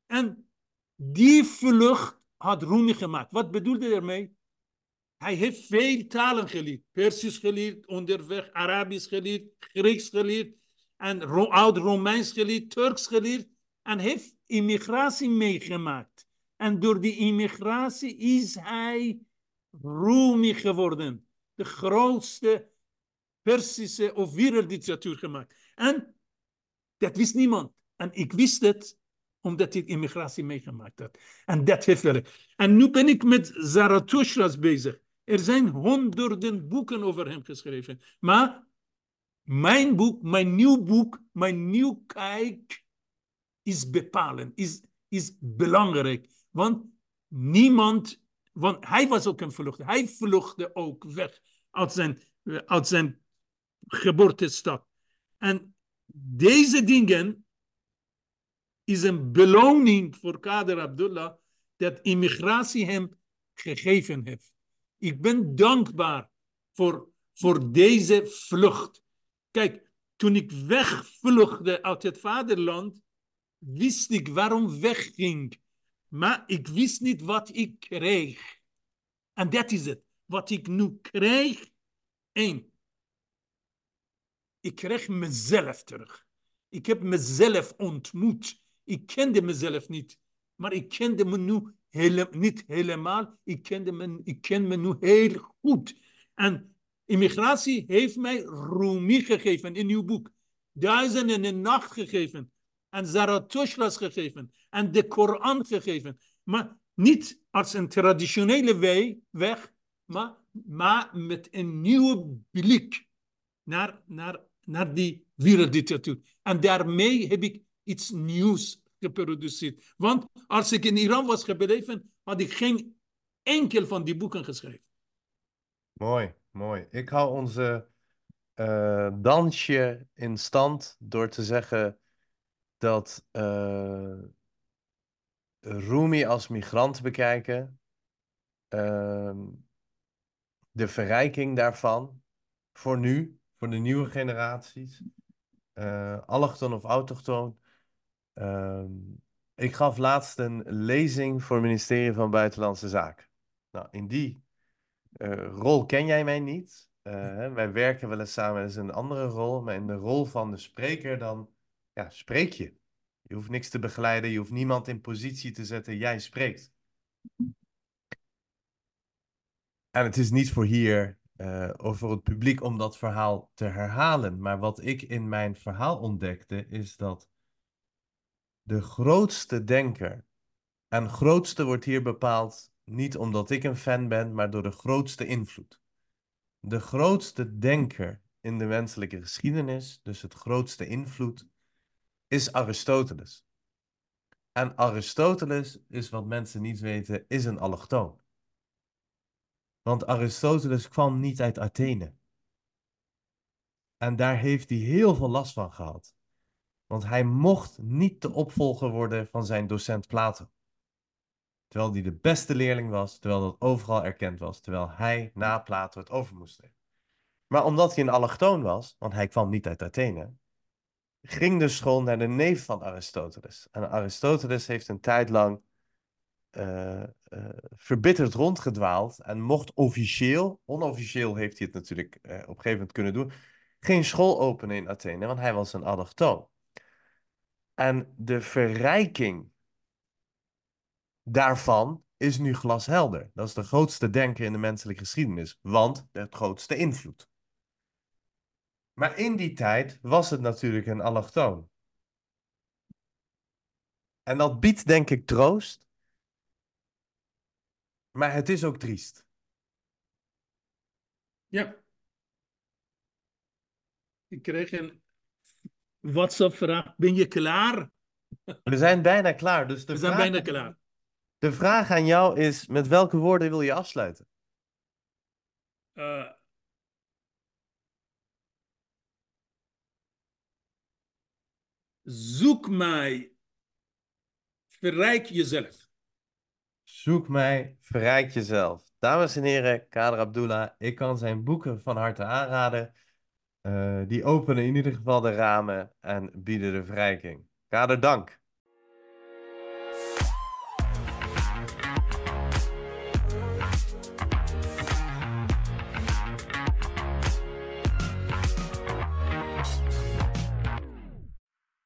En die vlucht had Rumi gemaakt. Wat bedoelde ermee? Hij heeft veel talen geleerd. Persisch geleerd, onderweg Arabisch geleerd, Grieks geleerd en oud-Romeins geleerd, Turks geleerd en heeft immigratie meegemaakt. En door die immigratie is hij Rumi geworden. De grootste Persische of wereldliteratuur gemaakt. En dat wist niemand. En ik wist het omdat hij immigratie meegemaakt had. En dat heeft werk. En nu ben ik met Zarathustra's bezig. Er zijn honderden boeken over hem geschreven. Maar mijn boek, mijn nieuw boek, mijn nieuw kijk is bepalend, is, is belangrijk. Want niemand, want hij was ook een vlucht. Hij vluchtte ook weg uit zijn, uit zijn geboortestad. En deze dingen is een beloning voor Kader Abdullah dat immigratie hem gegeven heeft. Ik ben dankbaar voor, voor deze vlucht. Kijk, toen ik wegvluchtte uit het vaderland, wist ik waarom wegging. Maar ik wist niet wat ik kreeg. En dat is het. Wat ik nu krijg. Eén. Ik kreeg mezelf terug. Ik heb mezelf ontmoet. Ik kende mezelf niet. Maar ik kende me nu hele, niet helemaal. Ik, kende me, ik ken me nu heel goed. En immigratie heeft mij Rumi gegeven in uw boek. Duizenden en een nacht gegeven. En Zarathustra's gegeven. En de Koran gegeven. Maar niet als een traditionele weg, maar, maar met een nieuwe blik naar, naar, naar die werelddictatuur. En daarmee heb ik iets nieuws geproduceerd. Want als ik in Iran was gebleven, had ik geen enkel van die boeken geschreven. Mooi, mooi. Ik hou onze uh, dansje in stand door te zeggen dat uh, Rumi als migrant bekijken, uh, de verrijking daarvan voor nu, voor de nieuwe generaties, uh, allochton of autochtoon, Ehm, ik gaf laatst een lezing voor het ministerie van Buitenlandse Zaken. Nou, in die uh, rol ken jij mij niet. Uh, wij werken wel eens samen, dat is een andere rol. Maar in de rol van de spreker dan ja, spreek je. Je hoeft niks te begeleiden, je hoeft niemand in positie te zetten, jij spreekt. En het is niet voor hier uh, of voor het publiek om dat verhaal te herhalen. Maar wat ik in mijn verhaal ontdekte, is dat de grootste denker, en grootste wordt hier bepaald niet omdat ik een fan ben, maar door de grootste invloed. De grootste denker in de menselijke geschiedenis, dus het grootste invloed, is Aristoteles. En Aristoteles is wat mensen niet weten, is een allochtoon. Want Aristoteles kwam niet uit Athene. En daar heeft hij heel veel last van gehad. Want hij mocht niet de opvolger worden van zijn docent Plato. Terwijl hij de beste leerling was, terwijl dat overal erkend was, terwijl hij na Plato het over moest nemen. Maar omdat hij een allochtoon was, want hij kwam niet uit Athene, ging de school naar de neef van Aristoteles. En Aristoteles heeft een tijd lang uh, uh, verbitterd rondgedwaald en mocht officieel, onofficieel heeft hij het natuurlijk uh, op een gegeven moment kunnen doen, geen school openen in Athene, want hij was een allochtoon. En de verrijking daarvan is nu glashelder. Dat is de grootste denker in de menselijke geschiedenis, want de grootste invloed. Maar in die tijd was het natuurlijk een allochtoon. En dat biedt denk ik troost. Maar het is ook triest. Ja. Ik kreeg een WhatsApp-vraag. Ben je klaar? We zijn bijna klaar. Dus de We zijn vraag, bijna klaar. De vraag aan jou is: met welke woorden wil je afsluiten? Uh, zoek mij, verrijk jezelf. Zoek mij, verrijk jezelf. Dames en heren, Kader Abdullah, ik kan zijn boeken van harte aanraden. Uh, die openen in ieder geval de ramen en bieden de verrijking. Kader, dank.